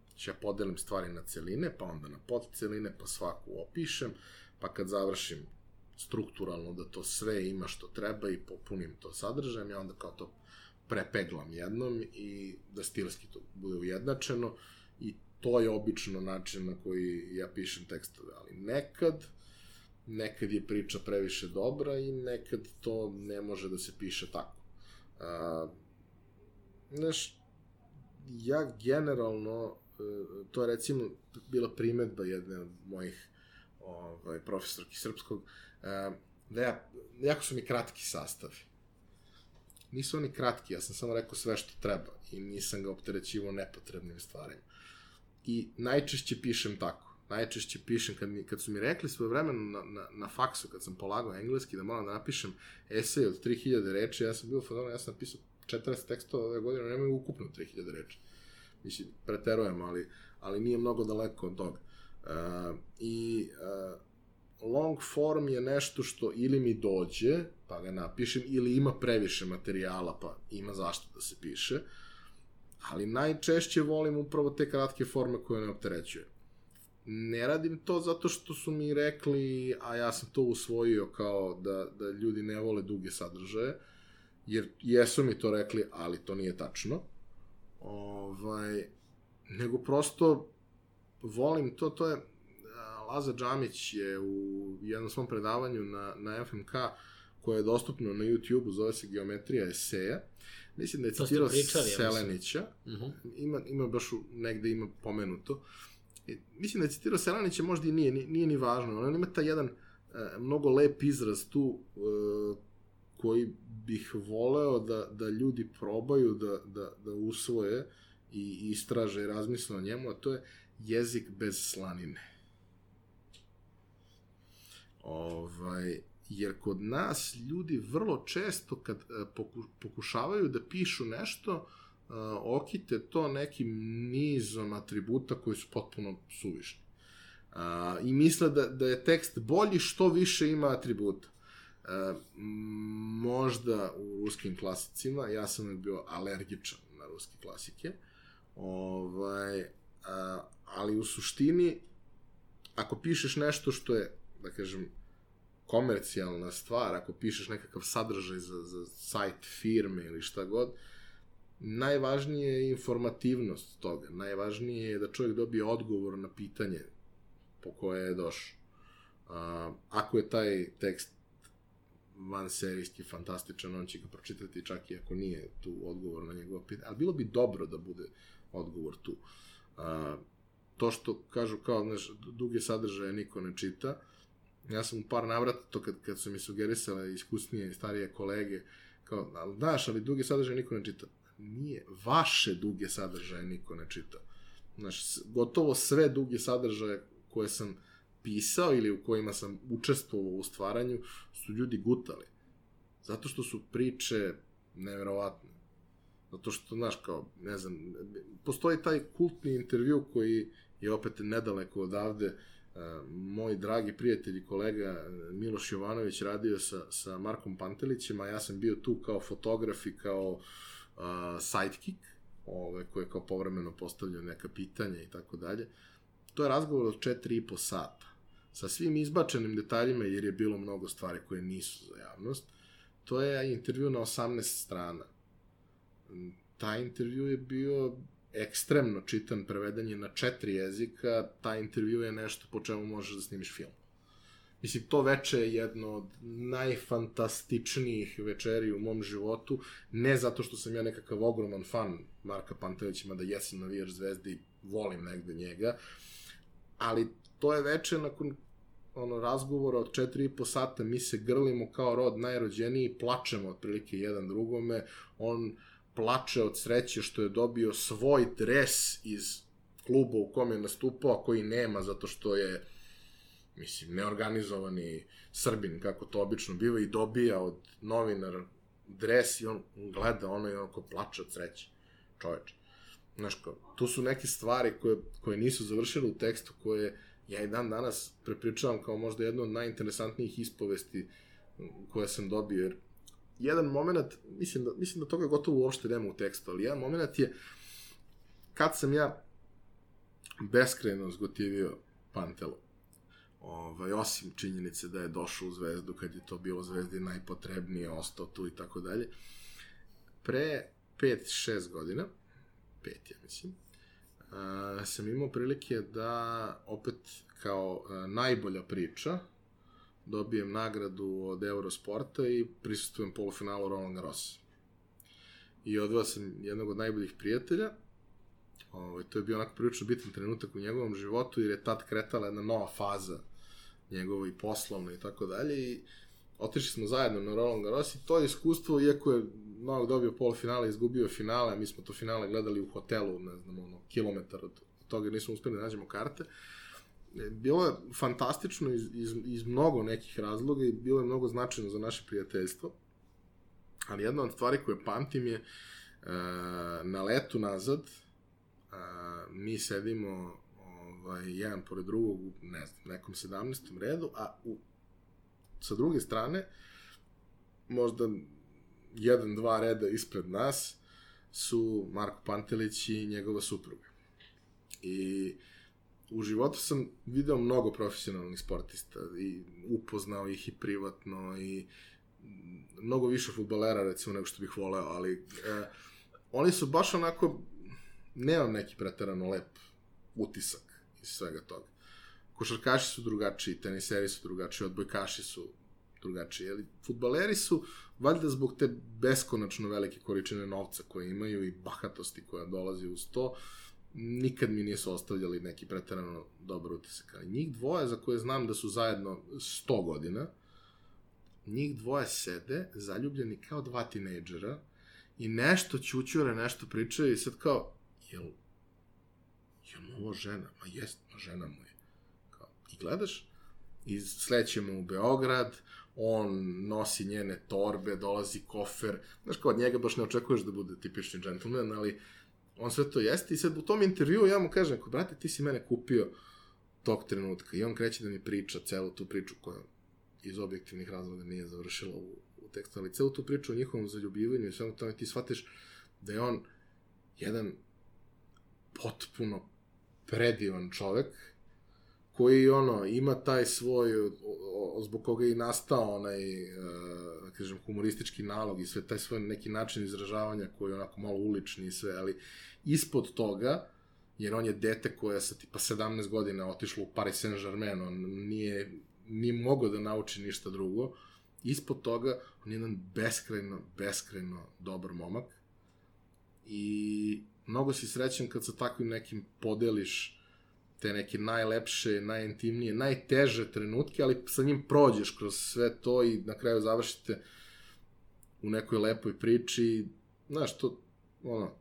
Znači ja podelim stvari na celine, pa onda na podceline, pa svaku opišem, pa kad završim strukturalno da to sve ima što treba i popunim to sadržajem, ja onda kao to prepeglam jednom i da stilski to bude ujednačeno i to je obično način na koji ja pišem tekstove, ali nekad nekad je priča previše dobra i nekad to ne može da se piše tako. A, znaš, ja generalno, e, to je recimo bila primetba jedne od mojih ovaj, profesorki srpskog, e, da ja, jako su mi kratki sastavi. Nisu oni kratki, ja sam samo rekao sve što treba i nisam ga opterećivo nepotrebnim stvarima. I najčešće pišem tako. Najčešće pišem, kad, mi, kad su mi rekli svoje vremeno na, na, na faksu, kad sam polagao engleski, da moram da napišem esej od 3000 reči, ja sam bio fadona, ja sam napisao 40 tekstova ove godine, nemaju ukupno 3000 reči. Mislim, preterujem, ali, ali nije mnogo daleko od toga. I uh, long form je nešto što ili mi dođe, pa ga napišem, ili ima previše materijala, pa ima zašto da se piše, ali najčešće volim upravo te kratke forme koje ne opterećuje. Ne radim to zato što su mi rekli, a ja sam to usvojio kao da, da ljudi ne vole duge sadržaje, jer jesu mi to rekli, ali to nije tačno. Ovaj, nego prosto volim to, to je, Laza Džamić je u jednom svom predavanju na, na FMK, koje je dostupno na YouTube-u, zove se Geometrija eseja, mislim da je citirao Selenića, uh mhm. -huh. ima, ima baš u, negde ima pomenuto, I, mislim da je citirao Selanića možda i nije, nije, nije ni važno, on ima taj jedan e, mnogo lep izraz tu e, koji bih voleo da, da ljudi probaju da, da, da usvoje i istraže i razmisle o njemu, a to je jezik bez slanine. Ovaj, jer kod nas ljudi vrlo često kad e, pokušavaju da pišu nešto, e, okite to nekim nizom atributa koji su potpuno suvišni. I misle da, da je tekst bolji što više ima atributa. E, možda u ruskim klasicima, ja sam bio alergičan na ruske klasike, ovaj, a, ali u suštini, ako pišeš nešto što je, da kažem, komercijalna stvar, ako pišeš nekakav sadržaj za, za sajt firme ili šta god, najvažnije je informativnost toga. Najvažnije je da čovjek dobije odgovor na pitanje po koje je došao. Ako je taj tekst van serijski fantastičan, on će ga pročitati čak i ako nije tu odgovor na njegovo pitanje. Ali bilo bi dobro da bude odgovor tu. A, to što kažu kao, znaš, duge sadržaje niko ne čita, ja sam u par navrata, to kad, kad su mi sugerisale iskusnije i starije kolege, kao, ali znaš, ali duge sadržaje niko ne čita. Nije, vaše duge sadržaje niko ne čita. Znaš, gotovo sve duge sadržaje koje sam pisao ili u kojima sam učestvovao u stvaranju su ljudi gutali. Zato što su priče neverovatne. Zato što, znaš, kao, ne znam, postoji taj kultni intervju koji je opet nedaleko odavde, uh, moj dragi prijatelj i kolega Miloš Jovanović radio sa, sa Markom Pantelićem, a ja sam bio tu kao fotograf i kao uh, sidekick, ove, koje kao povremeno postavljao neka pitanja i tako dalje. To je razgovor od 4,5 sata. Sa svim izbačenim detaljima, jer je bilo mnogo stvari koje nisu za javnost. To je intervju na 18 strana. Taj intervju je bio ekstremno čitan, preveden je na četiri jezika, taj intervju je nešto po čemu možeš da snimiš film. Mislim, to veče je jedno od najfantastičnijih večeri u mom životu, ne zato što sam ja nekakav ogroman fan Marka Pantelića, mada jesam navijač zvezde i volim negde njega, ali to je veče nakon ono razgovora od 4,5 sata, mi se grlimo kao rod najrođeniji, plačemo otprilike jedan drugome, on plače od sreće što je dobio svoj dres iz kluba u kom je nastupao, a koji nema zato što je mislim, neorganizovani Srbin, kako to obično biva, i dobija od novinara dres i on gleda ono i onako plače od sreće. Čoveče. Znaš, kao, tu su neke stvari koje, koje nisu završile u tekstu, koje ja i dan danas prepričavam kao možda jednu od najinteresantnijih ispovesti koje sam dobio, jer jedan moment, mislim da, mislim da toga gotovo uopšte nema u tekstu, ali jedan moment je kad sam ja beskreno zgotivio Pantelo, ovaj, osim činjenice da je došao u Zvezdu kad je to bilo Zvezdi najpotrebnije, ostao tu i tako dalje, pre 5-6 godina, 5 ja mislim, uh, sam imao prilike da opet kao uh, najbolja priča dobijem nagradu od Eurosporta i prisustujem polufinalu Roland Garros. I odveo sam jednog od najboljih prijatelja, Ovaj, to je bio onako prilično bitan trenutak u njegovom životu, jer je tad kretala jedna nova faza njegova i poslovna i tako dalje. I otišli smo zajedno na Roland Garros i to iskustvo, iako je Novak dobio polufinale, izgubio finale, mi smo to finale gledali u hotelu, ne znam, ono, kilometar od toga, nismo uspeli da nađemo karte. Uh, bilo je fantastično iz, iz, iz mnogo nekih razloga i bilo je mnogo značajno za naše prijateljstvo. Ali jedna od stvari koje pamtim je e, na letu nazad e, mi sedimo ovaj, jedan pored drugog u ne znam, nekom 17. redu, a u, sa druge strane možda jedan, dva reda ispred nas su Marko Pantelić i njegova supruga. I u životu sam video mnogo profesionalnih sportista i upoznao ih i privatno i mnogo više futbolera recimo nego što bih voleo, ali e, oni su baš onako nemam neki preterano lep utisak iz svega toga. Košarkaši su drugačiji, teniseri su drugačiji, odbojkaši su drugačiji, ali futbaleri su valjda zbog te beskonačno velike količine novca koje imaju i bahatosti koja dolazi uz to, nikad mi nisu ostavljali neki pretarano dobar utisak. Ali njih dvoje za koje znam da su zajedno 100 godina, njih dvoje sede, zaljubljeni kao dva tinejdžera, i nešto ćućure, nešto pričaju i sad kao, jel, jel ovo žena? Ma jest, ma žena mu je. Kao, I gledaš, i slećemo u Beograd, on nosi njene torbe, dolazi kofer, znaš kao od njega baš ne očekuješ da bude tipični džentlmen, ali on sve to jeste i sad u tom intervju ja mu kažem, ako brate ti si mene kupio tog trenutka i on kreće da mi priča celu tu priču koja iz objektivnih razloga nije završila u, u tekstu, ali celu tu priču o njihovom zaljubivanju i svemu tome ti shvatiš da je on jedan potpuno predivan čovek, koji ono ima taj svoj o, o, zbog koga je i nastao onaj uh, da kažem humoristički nalog i sve taj svoj neki način izražavanja koji je onako malo ulični i sve ali ispod toga jer on je dete koje sa tipa 17 godina otišlo u Paris Saint-Germain on nije nije mogao da nauči ništa drugo ispod toga on je jedan beskrajno beskrajno dobar momak i mnogo si srećan kad sa takvim nekim podeliš te neke najlepše, najintimnije, najteže trenutke, ali sa njim prođeš kroz sve to i na kraju završite u nekoj lepoj priči. Znaš, to, ono,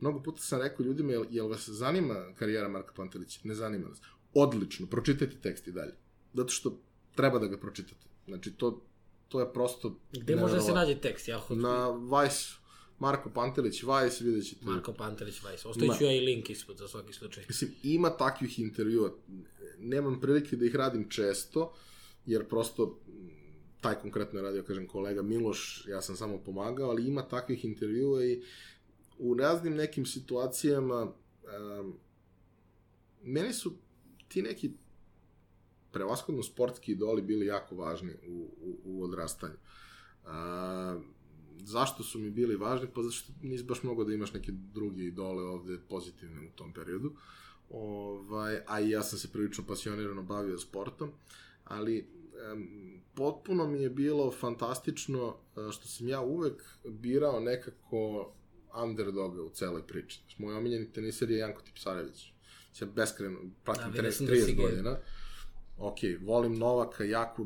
mnogo puta sam rekao ljudima, jel, jel vas zanima karijera Marka Pantelića? Ne zanima vas. Odlično, pročitajte tekst i dalje. Zato što treba da ga pročitate. Znači, to, to je prosto... Gde može da se nađe tekst? Ja hoću... Na Vice Marko Pantelić Vajs, vidjet ćete. Marko Pantelić Vajs. Ostavit ću ja i link ispod za svaki slučaj. Mislim, ima takvih intervjua. Nemam prilike da ih radim često, jer prosto taj konkretno je radio, kažem, kolega Miloš, ja sam samo pomagao, ali ima takvih intervjua i u raznim nekim situacijama um, meni su ti neki prevaskodno sportski idoli bili jako važni u, u, u odrastanju. Uh, zašto su mi bili važni? Pa zašto nisi baš mogao da imaš neke druge idole ovde pozitivne u tom periodu. Ovaj, a i ja sam se prilično pasionirano bavio sportom, ali um, potpuno mi je bilo fantastično e, što sam ja uvek birao nekako underdoga u celoj priči. Znači, moj omiljeni teniser je Janko Tipsarević. Ja beskreno pratim da, tenis 30 da godina. Ok, volim Novaka jako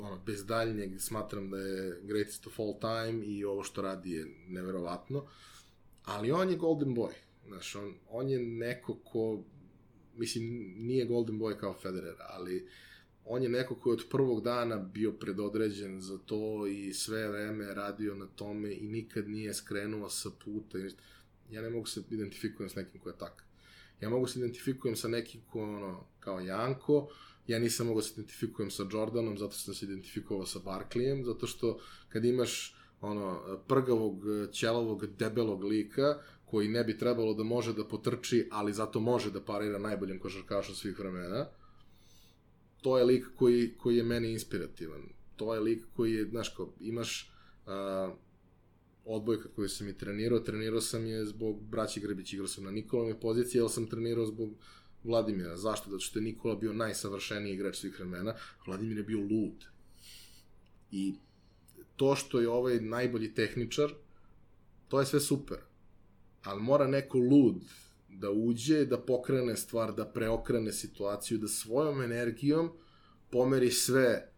ono, bez daljnjeg smatram da je greatest of all time i ovo što radi je neverovatno. Ali on je golden boy. Znaš, on, on je neko ko, mislim, nije golden boy kao Federer, ali on je neko ko je od prvog dana bio predodređen za to i sve vreme radio na tome i nikad nije skrenuo sa puta. Ja ne mogu se identifikujem s nekim ko je tak. Ja mogu se identifikujem sa nekim ko, ono, kao Janko, ja nisam mogao da se identifikujem sa Jordanom, zato sam se identifikovao sa Barkleyem, zato što kad imaš ono, prgavog, ćelovog, debelog lika, koji ne bi trebalo da može da potrči, ali zato može da parira najboljem košarkašu svih vremena, to je lik koji, koji je meni inspirativan. To je lik koji je, znaš, kao, imaš uh, odbojka koju sam i trenirao, trenirao sam je zbog braći Grbić, igrao sam na Nikolove poziciji, ali sam trenirao zbog Vladimira. Zašto? Zato što je Nikola bio najsavršeniji igrač svih vremena, Vladimir je bio lud. I to što je ovaj najbolji tehničar, to je sve super. Ali mora neko lud da uđe, da pokrene stvar, da preokrene situaciju, da svojom energijom pomeri sve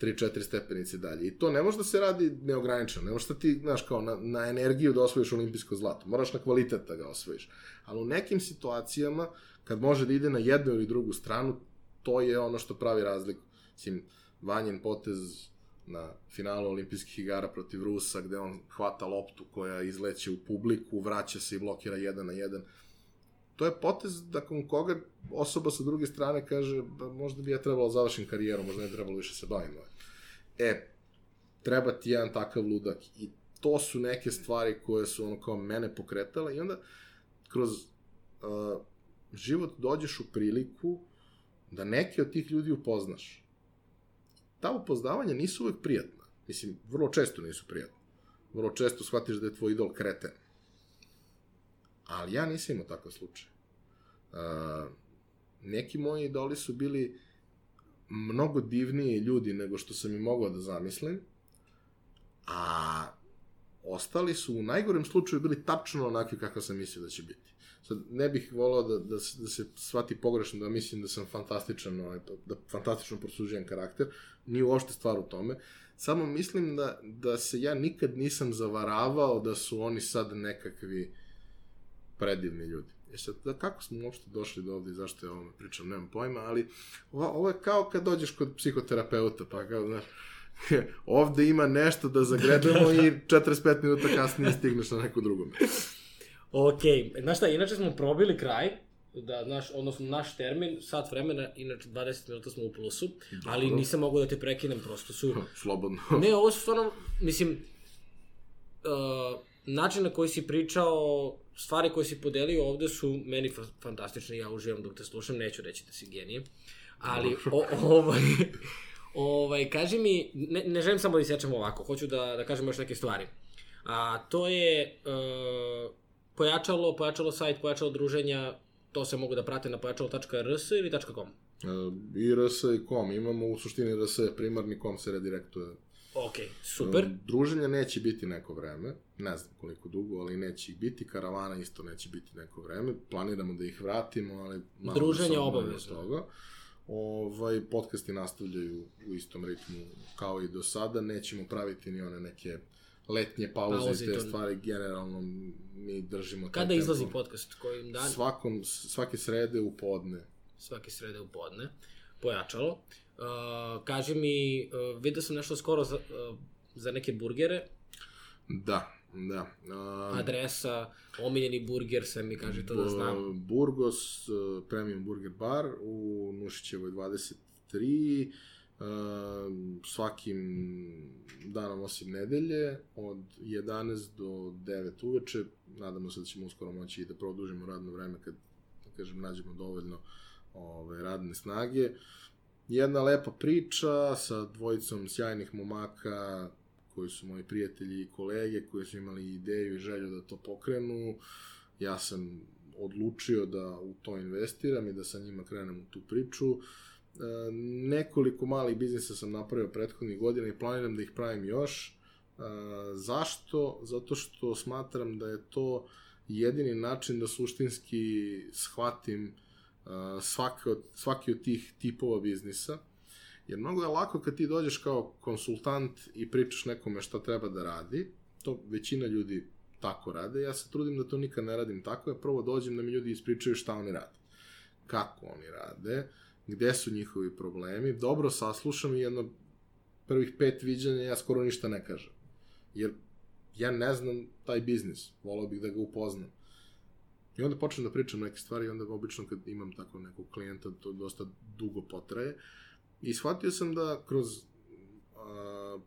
3-4 stepenice dalje. I to ne može da se radi neograničeno. Ne može da ti, znaš, kao na, na energiju da osvojiš olimpijsko zlato. Moraš na kvalitet da ga osvojiš. Ali u nekim situacijama kad može da ide na jednu ili drugu stranu, to je ono što pravi razliku. Mislim, Vanjen potez na finalu olimpijskih igara protiv Rusa, gde on hvata loptu koja izleće u publiku, vraća se i blokira jedan na jedan. To je potez da kom koga osoba sa druge strane kaže, da možda bi ja trebalo da završim karijeru, možda ne trebalo više se bavim. E, treba ti jedan takav ludak. I to su neke stvari koje su ono kao mene pokretale i onda kroz uh, život dođeš u priliku da neke od tih ljudi upoznaš. Ta upoznavanja nisu uvek prijatna. Mislim, vrlo često nisu prijatna. Vrlo često shvatiš da je tvoj idol kreten. Ali ja nisam imao takav slučaj. Uh, neki moji idoli su bili mnogo divniji ljudi nego što sam i mogao da zamislim, a ostali su u najgorem slučaju bili tačno onakvi kakav sam mislio da će biti. Sad, ne bih volao da, da, da se shvati pogrešno da mislim da sam fantastičan, ovaj, da fantastično prosuđujem karakter, nije uopšte stvar u tome. Samo mislim da, da se ja nikad nisam zavaravao da su oni sad nekakvi predivni ljudi. E sad, da, kako smo uopšte došli do ovde i zašto ja ovome pričam, nemam pojma, ali ovo, ovo je kao kad dođeš kod psihoterapeuta, pa kao, znaš, ovde ima nešto da zagrebemo i 45 minuta kasnije stigneš na neku drugu mesto. Ok, znaš šta, inače smo probili kraj, da, naš, odnosno naš termin, sat vremena, inače 20 minuta smo u plusu, ali Dobro. nisam mogao da te prekinem, prosto su... Slobodno. Ne, ovo su stvarno, mislim, uh, način na koji si pričao, stvari koje si podelio ovde su meni fa fantastične, ja uživam dok te slušam, neću reći da si genije, ali o, ovaj, ovaj, kaži mi, ne, ne želim samo da isječem ovako, hoću da, da kažem još neke stvari. A to je uh, pojačalo, pojačalo sajt, pojačalo druženja, to se mogu da prate na pojačalo.rs ili .com. E, I RS i kom. Imamo u suštini RS, primarni kom se redirektuje. Ok, super. E, Druženja neće biti neko vreme, ne znam koliko dugo, ali neće ih biti, karavana isto neće biti neko vreme, planiramo da ih vratimo, ali malo Druženje obavezno. Toga. Ovaj, podcasti nastavljaju u istom ritmu kao i do sada, nećemo praviti ni one neke letnje pauze, Pauze i te to- stvari, generalno mi držimo Kada izlazi tempo. podcast? Kojim dan? Svakom, svake srede u podne. svake srede u podne, pojačalo. Uh, kaži mi, uh, vidio sam nešto skoro za, uh, za neke burgere, Da, da. A, adresa, omiljeni burger, sve mi kaže to da znam. Burgos uh, Premium Burger Bar u Nušićevoj 23 uh, svakim danom osim nedelje od 11 do 9 uveče. Nadamo se da ćemo uskoro moći i da produžimo radno vreme kad da kažem nađemo dovoljno ove, radne snage. Jedna lepa priča sa dvojicom sjajnih momaka koji su moji prijatelji i kolege koji su imali ideju i želju da to pokrenu. Ja sam odlučio da u to investiram i da sa njima krenem u tu priču. E, nekoliko malih biznisa sam napravio prethodnih godina i planiram da ih pravim još. E, zašto? Zato što smatram da je to jedini način da suštinski shvatim e, svaki od, svaki od tih tipova biznisa. Jer mnogo je lako kad ti dođeš kao konsultant i pričaš nekome šta treba da radi, to većina ljudi tako rade, ja se trudim da to nikad ne radim tako, ja prvo dođem da mi ljudi ispričaju šta oni rade, kako oni rade, gde su njihovi problemi, dobro saslušam i jedno prvih pet viđanja ja skoro ništa ne kažem. Jer ja ne znam taj biznis, volao bih da ga upoznam. I onda počnem da pričam neke stvari onda obično kad imam tako nekog klijenta to dosta dugo potraje. I shvatio sam da kroz a,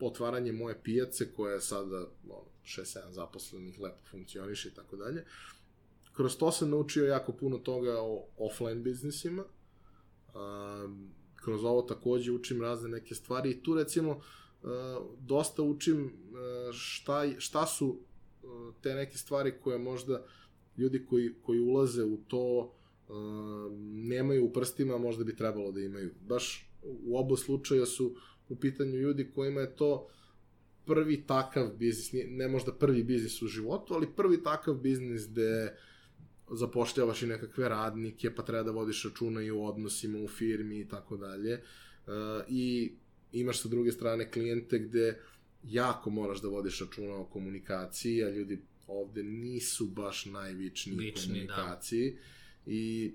otvaranje moje pijace koja je sada ono, 6-7 zaposlenih, lepo funkcioniše i tako dalje. Kroz to sam naučio jako puno toga o offline biznisima. Kroz ovo takođe učim razne neke stvari i tu recimo uh, dosta učim uh, šta, šta su uh, te neke stvari koje možda ljudi koji, koji ulaze u to nemaju u prstima, možda bi trebalo da imaju. Baš u oba slučaja su u pitanju ljudi kojima je to prvi takav biznis, ne možda prvi biznis u životu, ali prvi takav biznis gde zapošljavaš i nekakve radnike, pa treba da vodiš računa i o odnosima u firmi i tako dalje. E, I imaš sa druge strane klijente gde jako moraš da vodiš računa o komunikaciji, a ljudi ovde nisu baš najvičniji u Vični, komunikaciji. Da. I,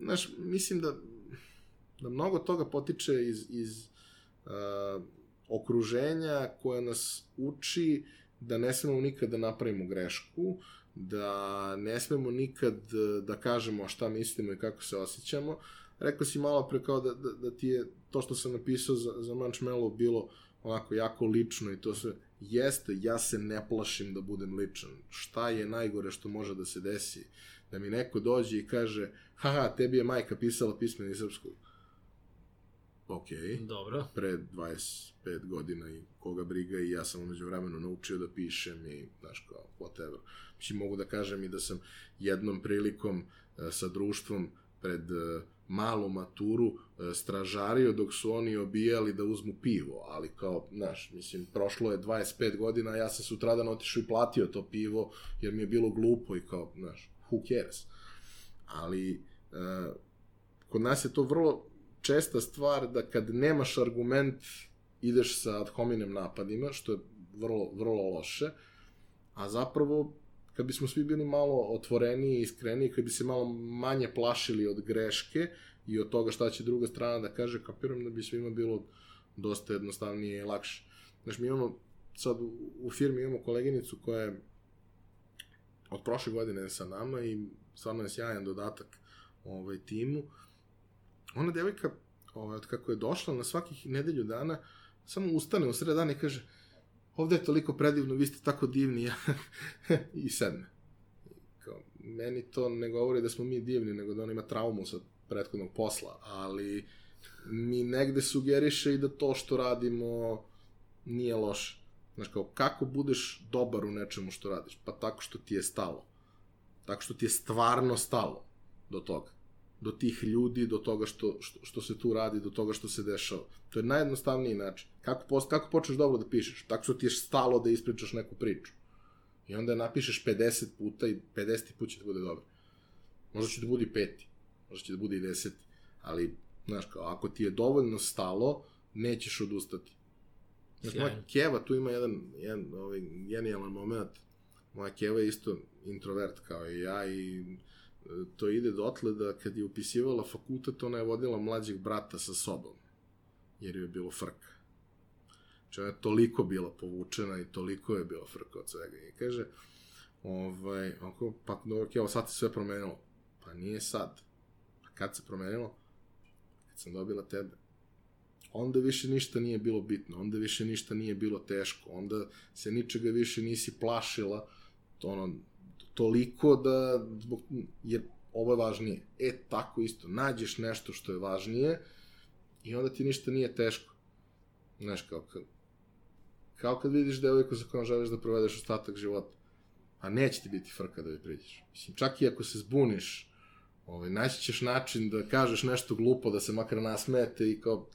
znaš, mislim da, da mnogo toga potiče iz, iz uh, okruženja koje nas uči da ne smemo nikad da napravimo grešku, da ne smemo nikad da kažemo šta mislimo i kako se osjećamo. Rekao si malo pre kao da, da, da ti je to što sam napisao za, za Manchmello bilo onako jako lično i to sve. Jeste, ja se ne plašim da budem ličan. Šta je najgore što može da se desi? Da mi neko dođe i kaže, haha, tebi je majka pisala pismeni iz srpskog. Ok, Dobro. pre 25 godina i koga briga i ja sam umeđu vremenu naučio da pišem i, znaš, kao, whatever. Mislim, mogu da kažem i da sam jednom prilikom e, sa društvom pred e, malu maturu e, stražario dok su oni obijali da uzmu pivo, ali kao, znaš, mislim, prošlo je 25 godina, ja sam sutradan otišao i platio to pivo, jer mi je bilo glupo i kao, znaš, who cares? Ali, kod nas je to vrlo česta stvar da kad nemaš argument, ideš sa ad hominem napadima, što je vrlo, vrlo loše, a zapravo kad bismo svi bili malo otvoreniji i iskreniji, kad bi se malo manje plašili od greške i od toga šta će druga strana da kaže, kapiram da bi svima bilo dosta jednostavnije i lakše. Znaš, mi imamo, sad u, firmi imamo koleginicu koja je od prošle godine sa nama i stvarno je sjajan dodatak ovaj, timu. Ona devojka, ovaj, od kako je došla na svakih nedelju dana, samo ustane u sred dana i kaže, ovde je toliko predivno, vi ste tako divni, ja, i sedne. Kao, meni to ne govori da smo mi divni, nego da on ima traumu sa prethodnog posla, ali mi negde sugeriše i da to što radimo nije loše. Znaš, kao, kako budeš dobar u nečemu što radiš? Pa tako što ti je stalo. Tako što ti je stvarno stalo do toga do tih ljudi, do toga što, što, što se tu radi, do toga što se dešava. To je najjednostavniji način. Kako, post, kako počneš dobro da pišeš? Tako što ti je stalo da ispričaš neku priču. I onda je napišeš 50 puta i 50 put će da bude dobro. Možda će da bude i peti, možda će da bude i deseti. Ali, znaš, kao, ako ti je dovoljno stalo, nećeš odustati. Znaš, moja Keva tu ima jedan, jedan ovaj, genijalan moment. Moja Keva je isto introvert kao i ja i to ide dotle da kad je upisivala fakultet, ona je vodila mlađeg brata sa sobom, jer je bilo frka. Znači ona je toliko bila povučena i toliko je bila frka od svega. I kaže, ovaj, oko, pa dobro, evo sad se sve promenilo. Pa nije sad. Pa kad se promenilo? Kad sam dobila tebe. Onda više ništa nije bilo bitno, onda više ništa nije bilo teško, onda se ničega više nisi plašila, to ono, toliko da, zbog, jer ovo je važnije. E, tako isto, nađeš nešto što je važnije i onda ti ništa nije teško. Znaš, kao, kao, kao kad vidiš devojku sa kojom želiš da provedeš ostatak života. A neće ti biti frka da joj priđeš. Mislim, čak i ako se zbuniš, ovaj, naći ćeš način da kažeš nešto glupo, da se makar nasmete i kao,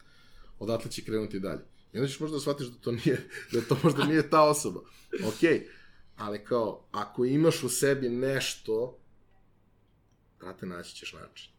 odatle će krenuti dalje. I onda ćeš možda da shvatiš da to nije, da to možda nije ta osoba. Okej, okay ali kao, ako imaš u sebi nešto, brate, naći ćeš način.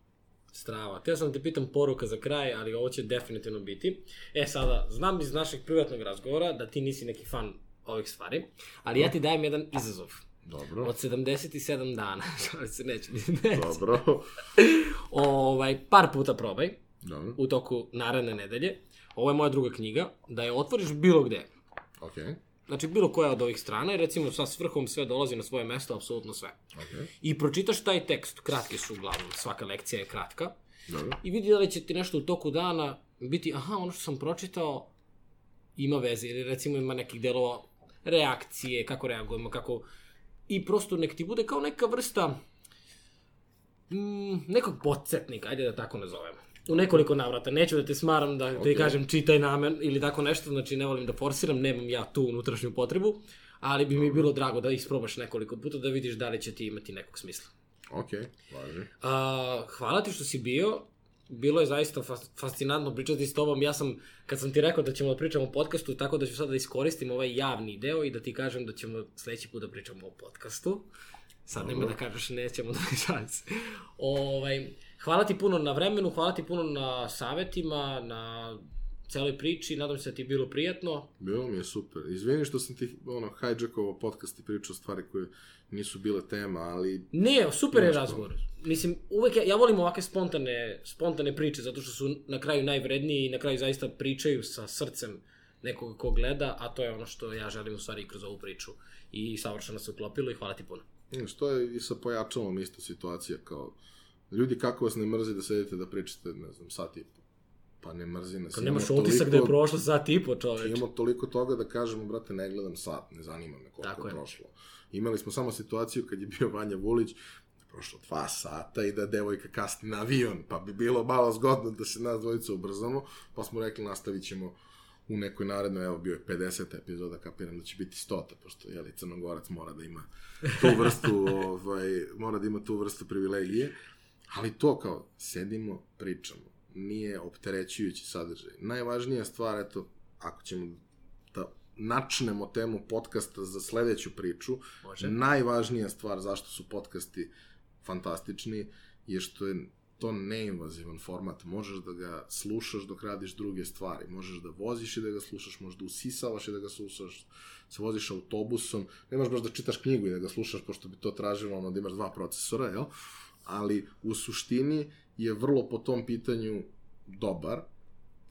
Strava. Teo sam da te pitam poruka za kraj, ali ovo će definitivno biti. E, sada, znam iz našeg privatnog razgovora da ti nisi neki fan ovih stvari, ali ja ti dajem jedan izazov. Dobro. Od 77 dana. Šalim se, neće, neće. Dobro. ovaj, par puta probaj. Dobro. U toku naredne nedelje. Ovo je moja druga knjiga. Da je otvoriš bilo gde. Okej. Okay. Znači, bilo koja od ovih strana, recimo sa svrhom sve dolazi na svoje mesto, apsolutno sve. Okay. I pročitaš taj tekst, kratki su uglavnom, svaka lekcija je kratka. Dobro. I vidi da li će ti nešto u toku dana biti, aha, ono što sam pročitao ima veze, ili recimo ima nekih delova reakcije, kako reagujemo, kako... I prosto nek ti bude kao neka vrsta mm, nekog podsjetnika, ajde da tako nazovemo u nekoliko navrata. Neću da te smaram da okay. ti kažem čitaj namen ili tako nešto, znači ne volim da forsiram, nemam ja tu unutrašnju potrebu, ali bi mi bilo drago da isprobaš nekoliko puta da vidiš da li će ti imati nekog smisla. Ok, važi. A, hvala ti što si bio. Bilo je zaista fascinantno pričati s tobom. Ja sam, kad sam ti rekao da ćemo da pričamo o podcastu, tako da ću sada da iskoristim ovaj javni deo i da ti kažem da ćemo sledeći put da pričamo o podcastu. Sad nema da kažeš nećemo da šanse. ovaj, Hvala ti puno na vremenu, hvala ti puno na savetima, na celoj priči, nadam se da ti je bilo prijatno. Bilo mi je super. Izvini što sam ti ono, hijackovao podcast i pričao stvari koje nisu bile tema, ali... Ne, super je razgovor. Mislim, uvek ja, ja volim ovake spontane, spontane priče, zato što su na kraju najvredniji i na kraju zaista pričaju sa srcem nekoga ko gleda, a to je ono što ja želim u stvari kroz ovu priču. I savršeno se uklopilo i hvala ti puno. Što je i sa pojačalom isto situacija, kao Ljudi, kako vas ne mrzi da sedite da pričate, ne znam, sat i po. Pa ne mrzi nas. Kad nemaš toliko, utisak da je prošlo sat i po, čoveč. Imamo toliko toga da kažemo, brate, ne gledam sat, ne zanima me koliko Tako je prošlo. Imali smo samo situaciju kad je bio Vanja Vulić, da je prošlo dva sata i da devojka kasni na avion, pa bi bilo malo zgodno da se nas dvojica ubrzamo, pa smo rekli nastavit ćemo u nekoj narednoj, evo bio je 50 epizoda, kapiram da će biti 100, pošto jeli Crnogorac mora da ima tu vrstu, ovaj, mora da ima tu vrstu privilegije Ali to kao, sedimo, pričamo, nije opterećujući sadržaj. Najvažnija stvar, eto, ako ćemo da načnemo temu podcasta za sledeću priču, Može. najvažnija stvar zašto su podcasti fantastični je što je to neinvazivan format. Možeš da ga slušaš dok radiš druge stvari. Možeš da voziš i da ga slušaš, možeš da usisavaš i da ga slušaš, se voziš autobusom. Ne možeš baš da čitaš knjigu i da ga slušaš, pošto bi to tražilo ono da imaš dva procesora, jel? Ali u suštini je vrlo po tom pitanju dobar.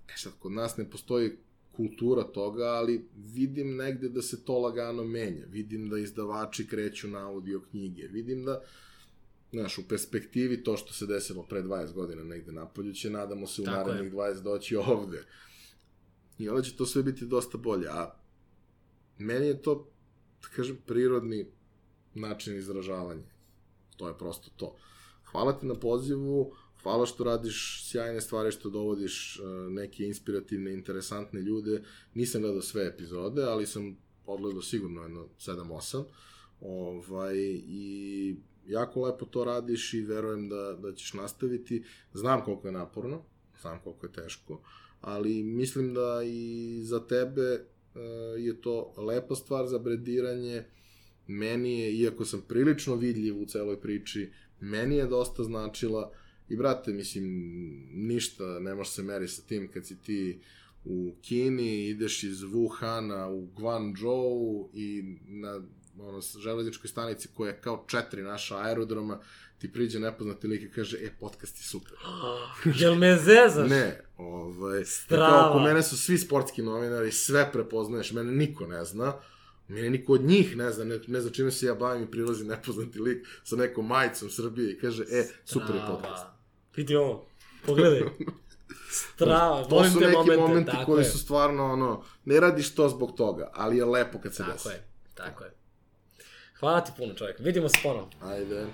E sad, kod nas ne postoji kultura toga, ali vidim negde da se to lagano menja. Vidim da izdavači kreću na audio knjige. Vidim da, znaš, u perspektivi to što se desilo pre 20 godina negde napolju će, nadamo se, u Tako je. narednih 20 doći ovde. I onda će to sve biti dosta bolje. A meni je to, da kažem, prirodni način izražavanja. To je prosto to. Hvala ti na pozivu, hvala što radiš sjajne stvari, što dovodiš uh, neke inspirativne, interesantne ljude. Nisam gledao sve epizode, ali sam odgledao sigurno jedno 7-8. Ovaj, I jako lepo to radiš i verujem da, da ćeš nastaviti. Znam koliko je naporno, znam koliko je teško, ali mislim da i za tebe uh, je to lepa stvar za brediranje. Meni je, iako sam prilično vidljiv u celoj priči, meni je dosta značila i brate, mislim, ništa ne može se meri sa tim kad si ti u Kini, ideš iz Wuhana u Guangzhou i na ono, železničkoj stanici koja je kao četiri naša aerodroma, ti priđe nepoznati lik i kaže, e, podcast je super. Jel me zezaš? Ne, ovaj, Strava. kao oko mene su svi sportski novinari, sve prepoznaješ, mene niko ne zna, mene niko od njih ne zna, ne, ne zna čime se ja bavim i prilazi nepoznati lik sa nekom majicom Srbije i kaže, e, super je podcast. Vidi ovo, pogledaj. Strava, To su neki momente, momenti tako koji je. su stvarno, ono, ne radiš to zbog toga, ali je lepo kad se Tako desi. je, tako je. Hvala ti puno čovjek, vidimo se ponovno. Ajde.